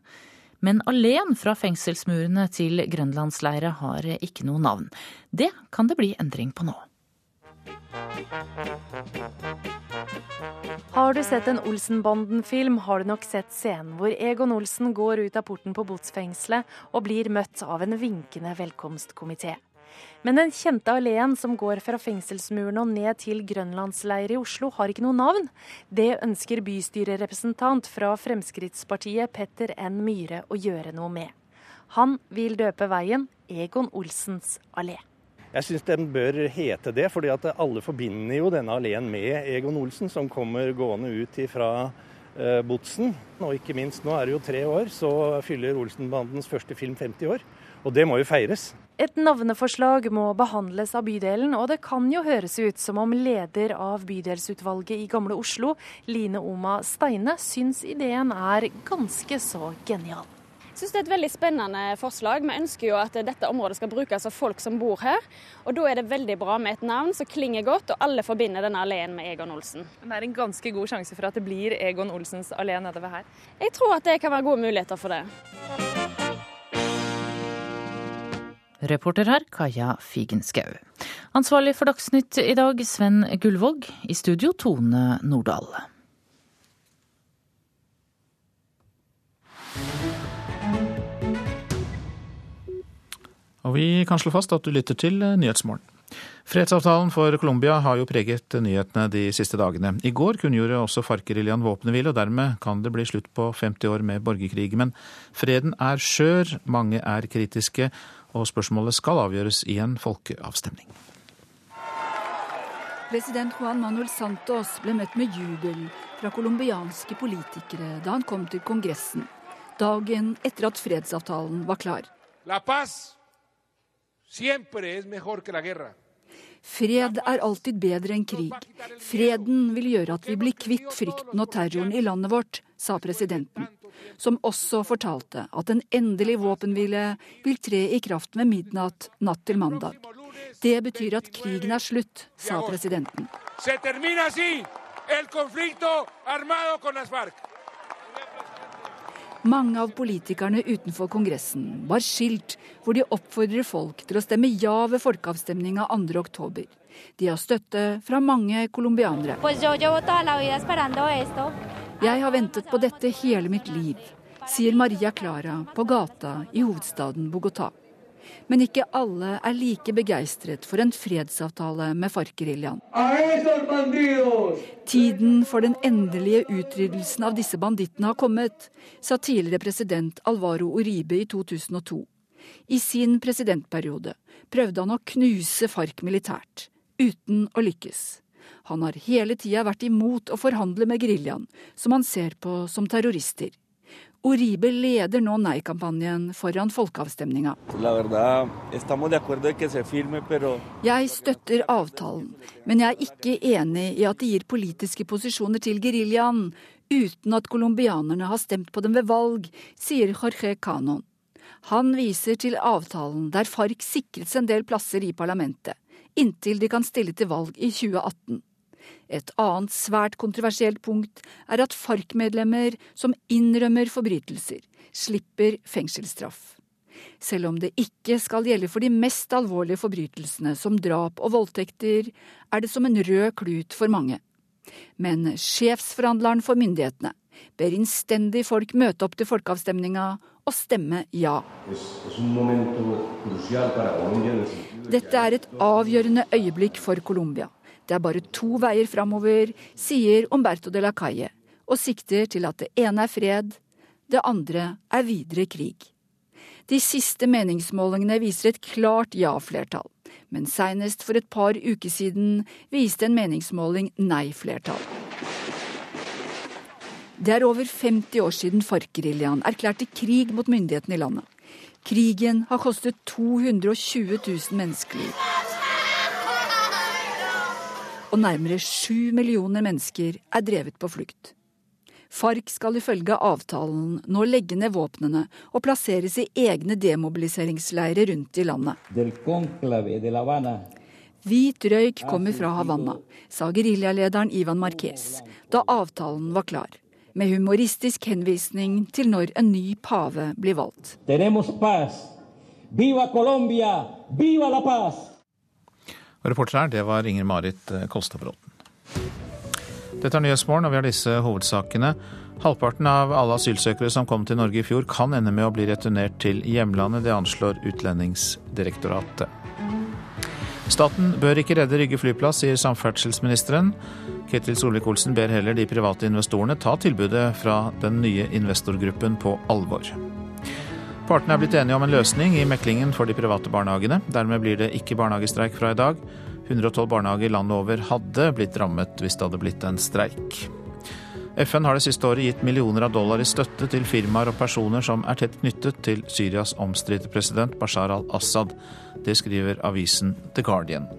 Men alleen fra fengselsmurene til grønlandsleiret har ikke noe navn. Det kan det bli endring på nå. Har du sett en Olsenbanden-film, har du nok sett scenen hvor Egon Olsen går ut av porten på botsfengselet og blir møtt av en vinkende velkomstkomité. Men den kjente alleen som går fra fengselsmurene og ned til grønlandsleiret i Oslo, har ikke noe navn. Det ønsker bystyrerepresentant fra Fremskrittspartiet Petter N. Myhre å gjøre noe med. Han vil døpe veien Egon Olsens allé. Jeg syns den bør hete det, fordi at alle forbinder jo denne alleen med Egon Olsen, som kommer gående ut fra eh, Botsen. Og ikke minst, nå er det jo tre år, så fyller Olsenbandens første film 50 år. Og det må jo feires. Et navneforslag må behandles av bydelen, og det kan jo høres ut som om leder av bydelsutvalget i Gamle Oslo, Line Oma Steine, syns ideen er ganske så genial. Jeg syns det er et veldig spennende forslag. Vi ønsker jo at dette området skal brukes av folk som bor her. Og da er det veldig bra med et navn som klinger godt, og alle forbinder denne alleen med Egon Olsen. Men det er en ganske god sjanse for at det blir Egon Olsens allé nedover her? Jeg tror at det kan være gode muligheter for det. Reporter her, Kaja Figenschou. Ansvarlig for Dagsnytt i dag, Sven Gullvåg. I studio, Tone Nordahl. Og vi kan slå fast at du lytter til Nyhetsmorgen. Fredsavtalen for Colombia har jo preget nyhetene de siste dagene. I går kunngjorde også FARC-geriljaen våpenhvile, og dermed kan det bli slutt på 50 år med borgerkrig. Men freden er skjør, mange er kritiske, og spørsmålet skal avgjøres i en folkeavstemning. President Juan Manuel Santos ble møtt med jubel fra colombianske politikere da han kom til Kongressen, dagen etter at fredsavtalen var klar. La paz Fred er alltid bedre enn krig. Freden vil gjøre at vi blir kvitt frykten og terroren i landet vårt, sa presidenten, som også fortalte at en endelig våpenhvile vil tre i kraft ved midnatt natt til mandag. Det betyr at krigen er slutt, sa presidenten. Mange av politikerne utenfor Kongressen var skilt hvor de oppfordrer folk til å stemme ja ved folkeavstemninga 2.10. De har støtte fra mange colombianere. Jeg har ventet på dette hele mitt liv, sier Maria Clara på gata i hovedstaden Bogotá. Men ikke alle er like begeistret for en fredsavtale med FARC-geriljaen. Tiden for den endelige utryddelsen av disse bandittene har kommet, sa tidligere president Alvaro Uribe i 2002. I sin presidentperiode prøvde han å knuse FARC militært, uten å lykkes. Han har hele tida vært imot å forhandle med geriljaen, som han ser på som terrorister. Uribe leder nå nei-kampanjen foran folkeavstemninga. Jeg støtter avtalen, men jeg er ikke enig i at de gir politiske posisjoner til geriljaen uten at colombianerne har stemt på dem ved valg, sier Jorge Canon. Han viser til avtalen der FARC sikret seg en del plasser i parlamentet, inntil de kan stille til valg i 2018. Et annet svært kontroversielt punkt er at FARC-medlemmer som innrømmer forbrytelser, slipper fengselsstraff. Selv om det ikke skal gjelde for de mest alvorlige forbrytelsene, som drap og voldtekter, er det som en rød klut for mange. Men sjefsforhandleren for myndighetene ber innstendig folk møte opp til folkeavstemninga og stemme ja. Dette er et avgjørende øyeblikk for Colombia. Det er bare to veier framover, sier Umberto de la Calle, og sikter til at det ene er fred, det andre er videre krig. De siste meningsmålingene viser et klart ja-flertall, men seinest for et par uker siden viste en meningsmåling nei-flertall. Det er over 50 år siden FARC-geriljaen erklærte krig mot myndighetene i landet. Krigen har kostet 220 000 menneskeliv. Og nærmere sju millioner mennesker er drevet på flukt. FARC skal ifølge avtalen nå legge ned våpnene og plasseres i egne demobiliseringsleirer rundt i landet. Hvit røyk kommer fra Havanna, sa geriljalederen Ivan Marquez da avtalen var klar med humoristisk henvisning til når en ny pave blir valgt. Viva Colombia! Viva la paz! Reporter her, det var Inger Marit eh, Kolstadbråten. Dette er Nyhetsmorgen, og vi har disse hovedsakene. Halvparten av alle asylsøkere som kom til Norge i fjor, kan ende med å bli returnert til hjemlandet. Det anslår Utlendingsdirektoratet. Staten bør ikke redde Rygge flyplass, sier samferdselsministeren. Ketil Solvik-Olsen ber heller de private investorene ta tilbudet fra den nye investorgruppen på alvor. Partene er blitt enige om en løsning i meklingen for de private barnehagene. Dermed blir det ikke barnehagestreik fra i dag. 112 barnehager landet over hadde blitt rammet hvis det hadde blitt en streik. FN har det siste året gitt millioner av dollar i støtte til firmaer og personer som er tett knyttet til Syrias omstridte president Bashar al-Assad. Det skriver avisen The Guardian.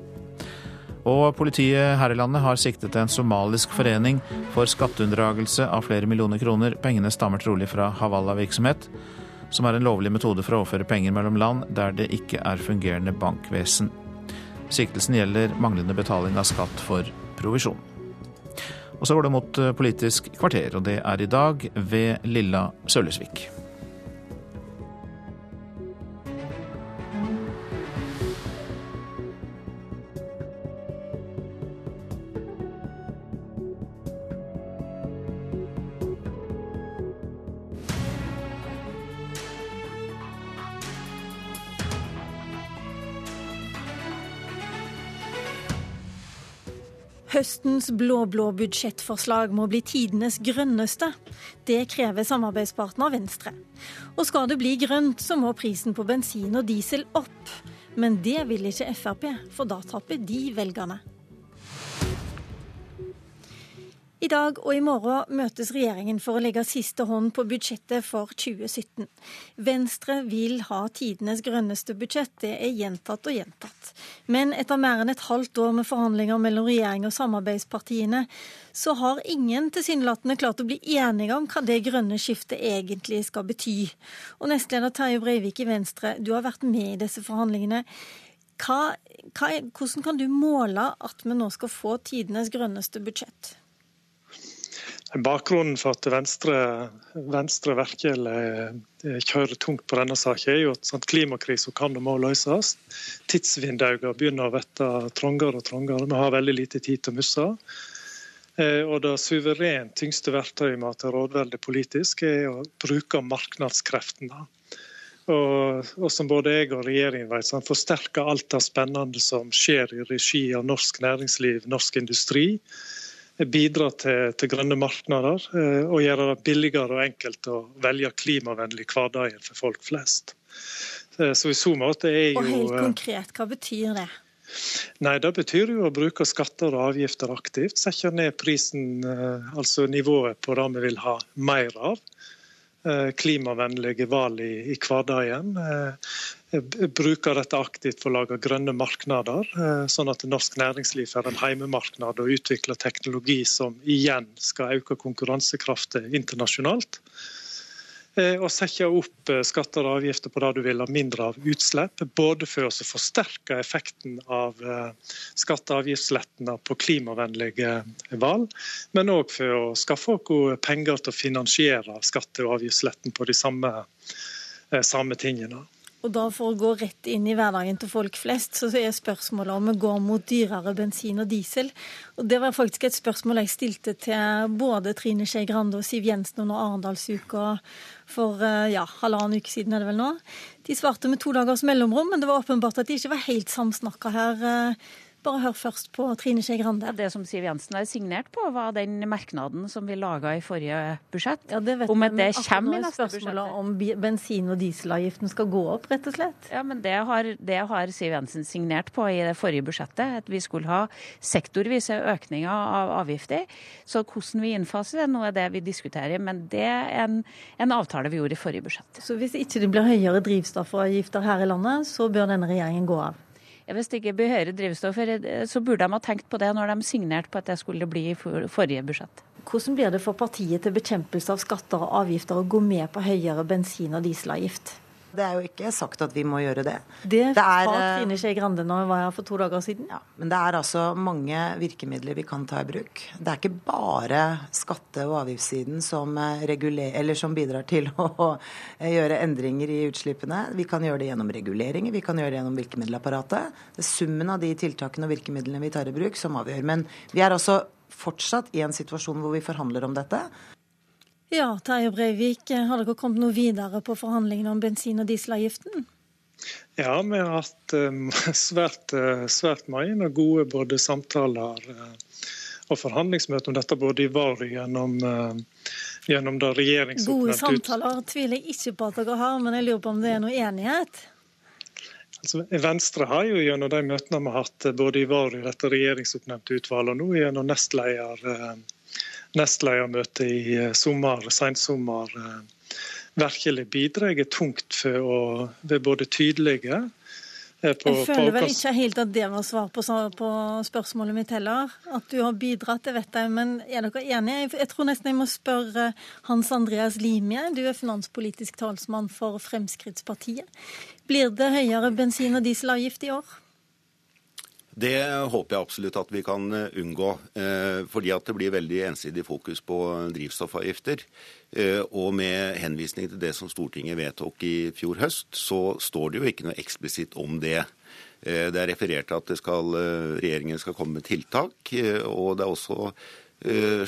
Og politiet her i landet har siktet en somalisk forening for skatteunndragelse av flere millioner kroner. Pengene stammer trolig fra Havala-virksomhet, som er en lovlig metode for å overføre penger mellom land der det ikke er fungerende bankvesen. Siktelsen gjelder manglende betaling av skatt for provisjon. Og så går det mot Politisk kvarter, og det er i dag ved Lilla Sølesvik. Høstens blå-blå budsjettforslag må bli tidenes grønneste. Det krever samarbeidspartner Venstre. Og skal det bli grønt, så må prisen på bensin og diesel opp. Men det vil ikke Frp, for da taper de velgerne. I dag og i morgen møtes regjeringen for å legge siste hånd på budsjettet for 2017. Venstre vil ha tidenes grønneste budsjett, det er gjentatt og gjentatt. Men etter mer enn et halvt år med forhandlinger mellom regjering og samarbeidspartiene, så har ingen tilsynelatende klart å bli enige om hva det grønne skiftet egentlig skal bety. Og nestleder Terje Breivik i Venstre, du har vært med i disse forhandlingene. Hva, hva, hvordan kan du måle at vi nå skal få tidenes grønneste budsjett? Bakgrunnen for at Venstre, Venstre virkelig eh, kjører tungt på denne saken, er jo at klimakrisen kan og må løses. Tidsvinduene begynner å bli trangere og trangere. Vi har veldig lite tid til å miste. Eh, og Det suverent tyngste verktøyet vi har til rådvelde politisk, er å bruke markedskreftene. Og, og, som både jeg og regjeringen vet, så han forsterker alt det spennende som skjer i regi av norsk næringsliv, norsk industri bidra til, til grønne markeder eh, og gjøre det billigere og enkelt å velge klimavennlig hverdagen for folk flest. Eh, så i så måte er jo... Og helt eh, konkret, hva betyr det? Nei, Det betyr jo å bruke skatter og avgifter aktivt. Sette ned prisen, altså nivået på det vi vil ha mer av. Klimavennlige valg i, i hverdagen. Eh, bruker dette aktivt for å lage grønne marknader, eh, sånn at norsk næringsliv får en heimemarknad og utvikler teknologi som igjen skal øke konkurransekraften internasjonalt. Eh, og sette opp skatter og avgifter på det du vil ha mindre av utslipp. Både for å forsterke effekten av skatte- og avgiftslettene på klimavennlige valg, men òg for å skaffe oss penger til å finansiere skatte- og avgiftsletten på de samme, samme tingene. Og da For å gå rett inn i hverdagen til folk flest, så er spørsmålet om vi går mot dyrere bensin og diesel. Og Det var faktisk et spørsmål jeg stilte til både Trine Skei Grande og Siv Jensen under Arendalsuka for eh, ja, halvannen uke siden. er det vel nå. De svarte med to dagers mellomrom, men det var åpenbart at de ikke var helt samsnakka her. Bare hør først på Trine Skei Grande. Det som Siv Jensen har signert på, var den merknaden som vi laga i forrige budsjett. Ja, det vet om at det kommer i neste budsjett. Om bensin- og dieselavgiften skal gå opp, rett og slett. Ja, men det har, det har, Siv Jensen signert på i det forrige budsjettet. At vi skulle ha sektorvise økninger av avgifter. Så hvordan vi innfaser det, nå er det vi diskuterer. Men det er en, en avtale vi gjorde i forrige budsjett. Så hvis ikke det blir høyere drivstoffavgifter her i landet, så bør denne regjeringen gå av? Hvis det ikke blir høyere drivstoff, så burde de ha tenkt på det når de signerte på at det skulle bli i forrige budsjett. Hvordan blir det for partiet til bekjempelse av skatter og avgifter å gå med på høyere bensin- og dieselavgift? Det er jo ikke sagt at vi må gjøre det. Det, det er, sa eh, Trine Skei Grande når hun var her for to dager siden. Ja, men det er altså mange virkemidler vi kan ta i bruk. Det er ikke bare skatte- og avgiftssiden som, eh, som bidrar til å gjøre endringer i utslippene. Vi kan gjøre det gjennom reguleringer, vi kan gjøre det gjennom virkemiddelapparatet. Det er summen av de tiltakene og virkemidlene vi tar i bruk som avgjør. Men vi er altså fortsatt i en situasjon hvor vi forhandler om dette. Ja, Terje Breivik, har dere kommet noe videre på forhandlingene om bensin- og dieselavgiften? Ja, vi har hatt um, svært, uh, svært mange og gode både samtaler og forhandlingsmøter om dette både i VAR gjennom, gjennom det regjeringsoppnevnte Gode samtaler tviler jeg ikke på at dere har, men jeg lurer på om det er noe enighet? Altså, Venstre har jo gjennom de møtene vi har hatt både i VAR og dette regjeringsoppnevnte utvalget, og nå gjennom nestleder nestledermøte i eh, sommer, sensommer eh, virkelig bidrar tungt for å være både tydelige eh, på, jeg føler vel ikke helt at det var svar på, på, spørsmålet mitt heller. At du har bidratt, det vet jeg. Men er dere enige? Jeg tror nesten jeg må spørre Hans Andreas Limie, Du er finanspolitisk talsmann for Fremskrittspartiet. Blir det høyere bensin- og dieselavgift i år? Det håper jeg absolutt at vi kan eh, unngå. Eh, fordi at det blir veldig ensidig fokus på drivstoffavgifter. Eh, og med henvisning til det som Stortinget vedtok i fjor høst, så står det jo ikke noe eksplisitt om det. Det er referert til at skal, regjeringen skal komme med tiltak. Og det er også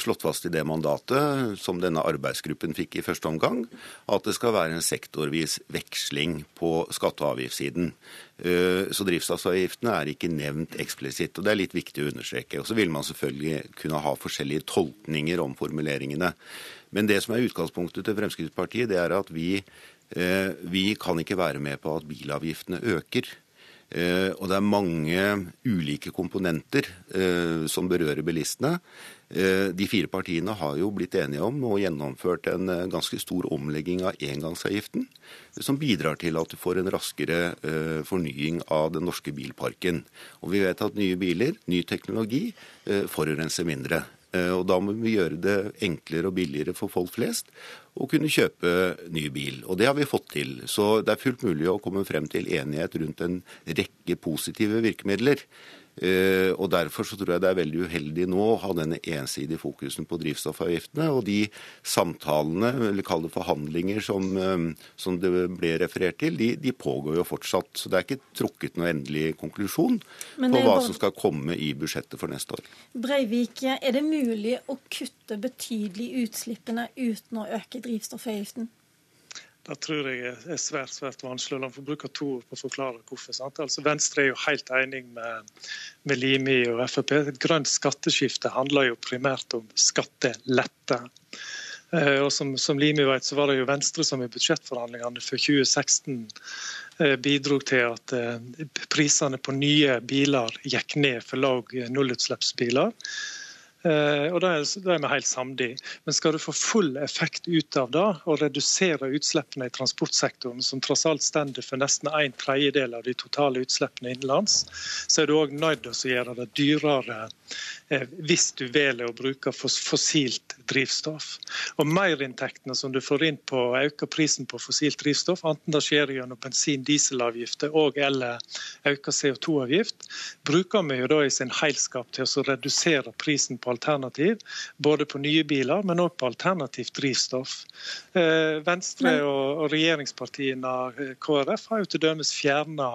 slått fast i det mandatet som denne arbeidsgruppen fikk i første omgang, at det skal være en sektorvis veksling på skatte- og avgiftssiden. Eh, så drivstoffavgiftene er ikke nevnt eksplisitt, og det er litt viktig å understreke. Og så vil man selvfølgelig kunne ha forskjellige tolkninger om formuleringene. Men det som er utgangspunktet til Fremskrittspartiet, det er at vi, eh, vi kan ikke være med på at bilavgiftene øker. Og det er mange ulike komponenter som berører bilistene. Eh, de fire partiene har jo blitt enige om og gjennomført en eh, ganske stor omlegging av engangsavgiften, som bidrar til at du får en raskere eh, fornying av den norske bilparken. Og vi vet at nye biler, ny teknologi, forurenser mindre. Og da må vi gjøre det enklere og billigere for folk flest å kunne kjøpe ny bil. Og det har vi fått til. Så det er fullt mulig å komme frem til enighet rundt en rekke positive virkemidler. Eh, og Derfor så tror jeg det er veldig uheldig nå å ha denne ensidige fokusen på drivstoffavgiftene. Og de samtalene, eller kall det forhandlinger, som, eh, som, det ble referert til, de, de, pågår jo fortsatt. Så det er ikke trukket noe endelig konklusjon på hva bare... som skal komme i budsjettet for neste år. Breivik, er det mulig å kutte betydelig utslippene uten å øke drivstoffavgiften? Det tror jeg er svært svært vanskelig. La meg bruke to ord på å forklare hvorfor. Altså, Venstre er jo helt enig med, med Limi og Frp. Et grønt skatteskifte handler jo primært om skattelette. Eh, og som, som, Limi vet, så var det jo Venstre som i budsjettforhandlingene for 2016 eh, bidro til at eh, prisene på nye biler gikk ned for lav nullutslippsbiler. Eh, og Det er, vi helt samde i. Men skal du få full effekt ut av det, og redusere utslippene i transportsektoren, som tross alt stender for nesten en tredjedel av de totale utslippene innenlands, så er du òg nødt til å gjøre det dyrere hvis du velger å bruke fossilt drivstoff. Og Merinntektene som du får inn på å øke prisen på fossilt drivstoff, enten det skjer gjennom bensin-dieselavgifter og eller øke CO2-avgift, bruker vi jo da i sin helskap til å redusere prisen på alternativ. Både på nye biler, men òg på alternativt drivstoff. Eh, Venstre og, regjeringspartiene KrF har jo fjerna,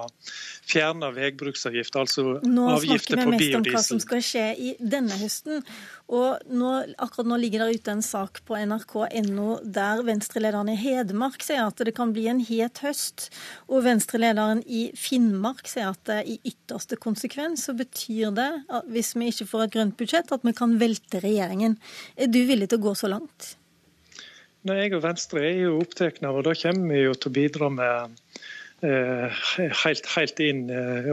fjerna veibruksavgift, altså nå avgifter på biodiesel. Nå snakker vi mest om hva som skal skje i denne høsten. Og nå, akkurat nå ligger det ute en sak på nrk.no der Venstre-lederen i Hedmark sier at det kan bli en het høst. Og Venstre-lederen i Finnmark sier at det i ytterste konsekvens så betyr det, hvis vi ikke får et grønt budsjett, at vi kan velte regjeringen. Er du villig til å gå så langt? Nei, Jeg og Venstre er jo opptatt av, og da kommer vi jo til å bidra med helt, helt inn eh,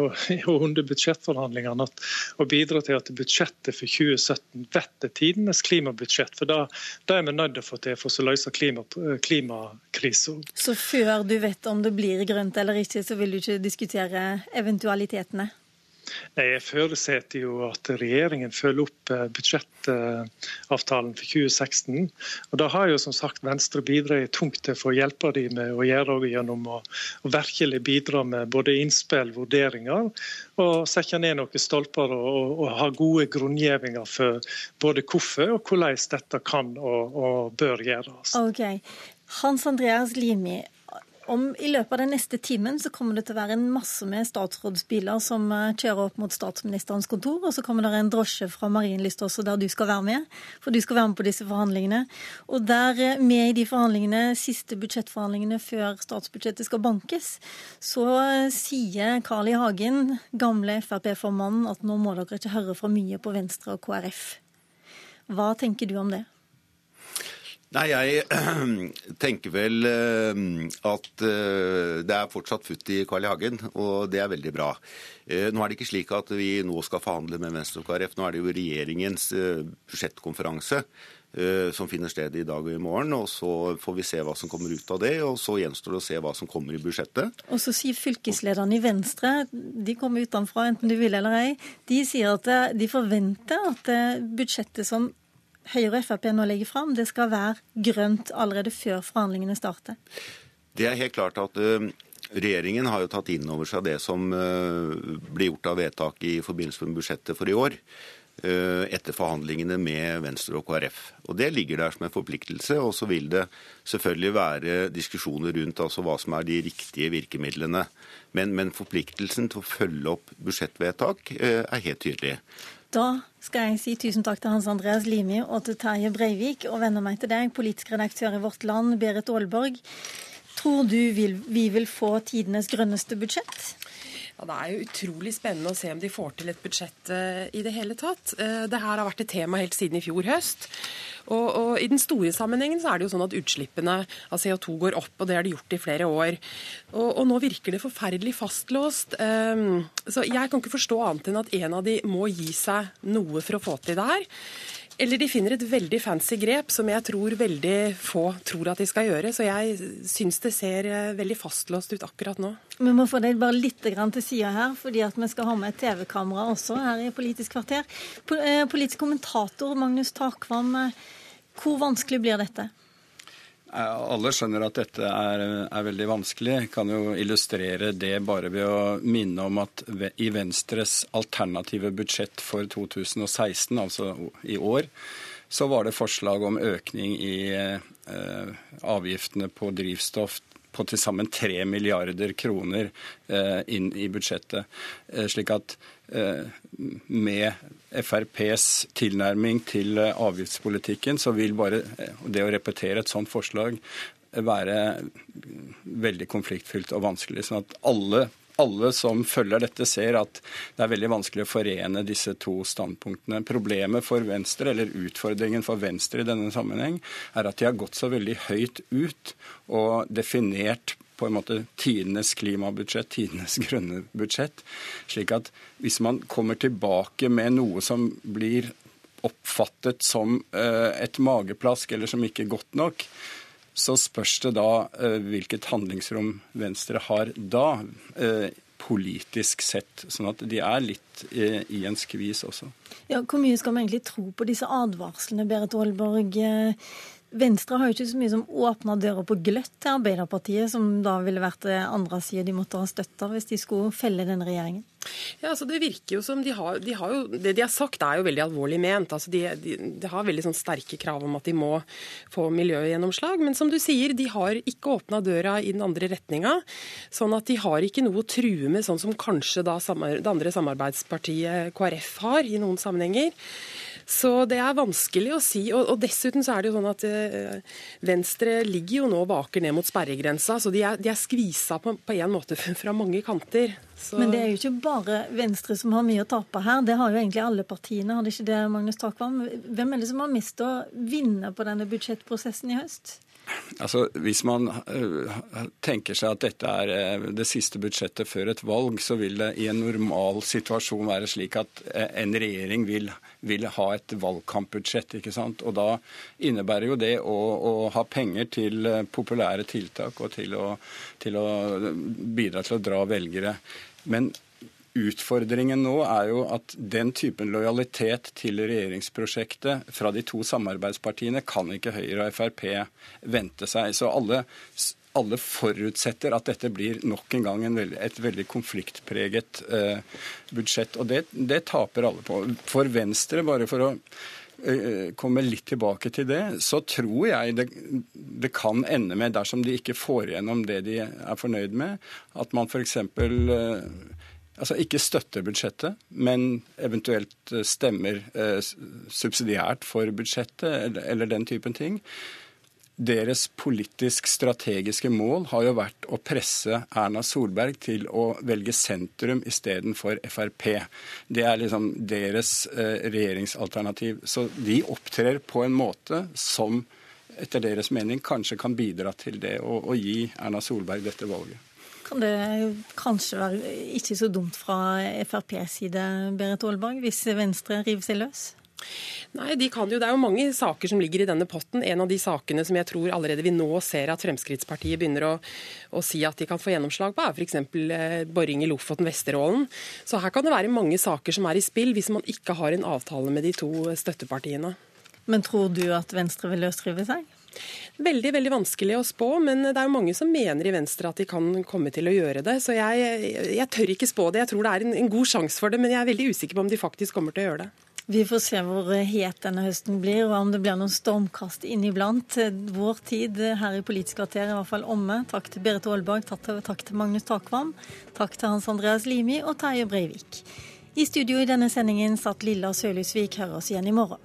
under budsjettforhandlingene og bidra til at budsjettet for 2017 blir tidenes klimabudsjett. For da, da, er vi nødt til å få til for å løse klima, klimakrisen. Så før du vet om det blir grønt eller ikke, så vil du ikke diskutere eventualitetene? Nei, Jeg forutsetter jo at regjeringen følger opp eh, budsjettavtalen for 2016. Og Da har jo som sagt Venstre bidratt tungt til for å hjelpe dem med å gjøre det gjennom å, å, virkelig bidra med både innspill, vurderinger og sette ned noen stolper og, og, og ha gode grunngjevinger for både hvorfor og hvordan dette kan og, og bør gjøres. Ok. Hans Andreas Limi, om I løpet av den neste timen så kommer det til å være en masse med statsrådsbiler som eh, kjører opp mot statsministerens kontor, og så kommer det en drosje fra Marienlyst også der du skal være med, for du skal være med på disse forhandlingene. Og der eh, med i de forhandlingene, siste budsjettforhandlingene før statsbudsjettet skal bankes, så eh, sier Carl I. Hagen, gamle Frp-formannen, at nå må dere ikke høre for mye på Venstre og KrF. Hva tenker du om det? Nei, jeg tenker vel eh, at eh, det er fortsatt futt i Carl I. Hagen, og det er veldig bra. Eh, nå er det ikke slik at vi nå skal forhandle med Venstre og KrF. Nå er det jo regjeringens budsjettkonferanse som finner sted i dag og i morgen. og Så får vi se hva som kommer ut av det, og så gjenstår det å se hva som kommer i budsjettet. Og så sier fylkeslederen i Venstre, de kommer utenfra enten du vil eller ei, de sier at de forventer at budsjettet som Høyre og Frp nå legger fram, det skal være grønt allerede før forhandlingene starter? Det er helt klart at uh, regjeringen har jo tatt inn over seg det som uh, ble gjort av vedtak i forbindelse med budsjettet for i år. Uh, etter forhandlingene med Venstre og KrF. Og Det ligger der som en forpliktelse. Og så vil det selvfølgelig være diskusjoner rundt altså hva som er de riktige virkemidlene. Men, men forpliktelsen til å følge opp budsjettvedtak er helt tydelig. Da skal jeg si tusen takk til Hans Andreas Limi og til Terje Breivik, og vender meg til deg, politisk redaktør i Vårt Land, Berit Aalborg. Tror du vi vil få tidenes grønneste budsjett? Ja, Det er jo utrolig spennende å se om de får til et budsjett uh, i det hele tatt. Uh, det her har vært et tema helt siden i fjor høst. Og, og, I den store sammenhengen så er det jo sånn at utslippene av CO2 går opp, og det har de gjort i flere år. Og, og nå virker det forferdelig fastlåst. Um, så jeg kan ikke forstå annet enn at en av de må gi seg noe for å få til det her. Eller de finner et veldig fancy grep som jeg tror veldig få tror at de skal gjøre. Så jeg syns det ser eh, veldig fastlåst ut akkurat nå. Vi må få deg bare litt til sida her, fordi at vi skal ha med et TV-kamera også her i Politisk kvarter. Eh, politisk kommentator Magnus Takvam, eh, hvor vanskelig blir dette? Alle skjønner at dette er, er, veldig vanskelig. Jeg kan jo illustrere det bare ved å minne om at i Venstres alternative budsjett for 2016, altså i år, så var det forslag om økning i eh, avgiftene på drivstoff på til sammen 3 milliarder kroner eh, inn i budsjettet. Eh, slik at eh, med FrPs tilnærming til eh, avgiftspolitikken, så vil bare eh, det å repetere et sånt forslag være veldig konfliktfylt og vanskelig. sånn at alle alle som følger dette, ser at det er veldig vanskelig å forene disse to standpunktene. Problemet for Venstre, eller utfordringen for Venstre i denne sammenheng, er at de har gått så veldig høyt ut og definert på en måte tidenes klimabudsjett, tidenes grønne budsjett. Slik at hvis man kommer tilbake med noe som blir oppfattet som uh, et mageplask, eller som ikke godt nok, så spørs det da uh, hvilket handlingsrom Venstre har da. Uh, politisk sett. Sånn at de er litt i en skvis også. Ja, Hvor mye skal man egentlig tro på disse advarslene, Berit Aalborg? Venstre har jo ikke så mye som åpna døra på gløtt til Arbeiderpartiet, som da ville vært det andre sida de måtte ha støtta hvis de skulle felle denne regjeringen. Ja, altså Det virker jo som de har, de har jo, Det de har sagt er jo veldig alvorlig ment. altså De, de, de har veldig sånn sterke krav om at de må få miljøgjennomslag. Men som du sier, de har ikke åpna døra i den andre retninga. Sånn at de har ikke noe å true med, sånn som kanskje da det andre samarbeidspartiet KrF har i noen sammenhenger. Så det er vanskelig å si. Og, og dessuten så er det jo sånn at eh, Venstre ligger jo nå og vaker ned mot sperregrensa, så de er, de er skvisa på, på en måte fra mange kanter. Så... Men det er jo ikke bare Venstre som har mye å tape her. Det har jo egentlig alle partiene, har det ikke det, Magnus Takvam? Hvem er det som har mest å vinne på denne budsjettprosessen i høst? Altså, Hvis man uh, tenker seg at dette er uh, det siste budsjettet før et valg, så vil det i en normal situasjon være slik at uh, en regjering vil, vil, ha et valgkampbudsjett. ikke sant? Og Da innebærer jo det å, å ha penger til populære tiltak og til å, til å bidra til å dra velgere. Men Utfordringen nå er jo at den typen lojalitet til regjeringsprosjektet fra de to samarbeidspartiene kan ikke Høyre og Frp vente seg. Så alle, alle forutsetter at dette blir nok en gang en veldig, et veldig konfliktpreget eh, budsjett. Og det, det, taper alle på. For Venstre, bare for å eh, komme litt tilbake til det, så tror jeg det, det, kan ende med, dersom de ikke får igjennom det de er fornøyd med, at man f.eks. Altså ikke støtter budsjettet, men eventuelt eh, stemmer eh, subsidiært for budsjettet eller, eller, den typen ting. Deres politisk-strategiske mål har jo vært å presse Erna Solberg til å velge sentrum istedenfor Frp. Det er liksom deres eh, regjeringsalternativ. Så de opptrer på en måte som etter deres mening kanskje kan bidra til det å, å gi Erna Solberg dette valget kan det kanskje være ikke så dumt fra FrPs side, Berit Aalborg, hvis Venstre river seg løs? Nei, de kan jo, Det er jo mange saker som ligger i denne potten. En av de sakene som jeg tror allerede vi nå ser at Fremskrittspartiet begynner å, å si at de kan få gjennomslag på, er f.eks. Eh, boring i Lofoten, Vesterålen. Så her kan det være mange saker som er i spill, hvis man ikke har en avtale med de to støttepartiene. Men tror du at Venstre vil løsrive seg? Veldig veldig vanskelig å spå, men det er jo mange som mener i Venstre at de kan komme til å gjøre det. Så jeg, jeg tør ikke spå det. Jeg tror det er en, en god sjanse for det, men jeg er veldig usikker på om de faktisk kommer til å gjøre det. Vi får se hvor het denne høsten blir, og om det blir noen stormkast inniblant. Vår tid her i Politisk kvarter er i hvert fall omme. Takk til Berit Aalborg, takk til Magnus Takvam, takk til Hans Andreas Limi og Terje Breivik. I studio i denne sendingen satt Lilla Sølhusvik. Hør oss igjen i morgen.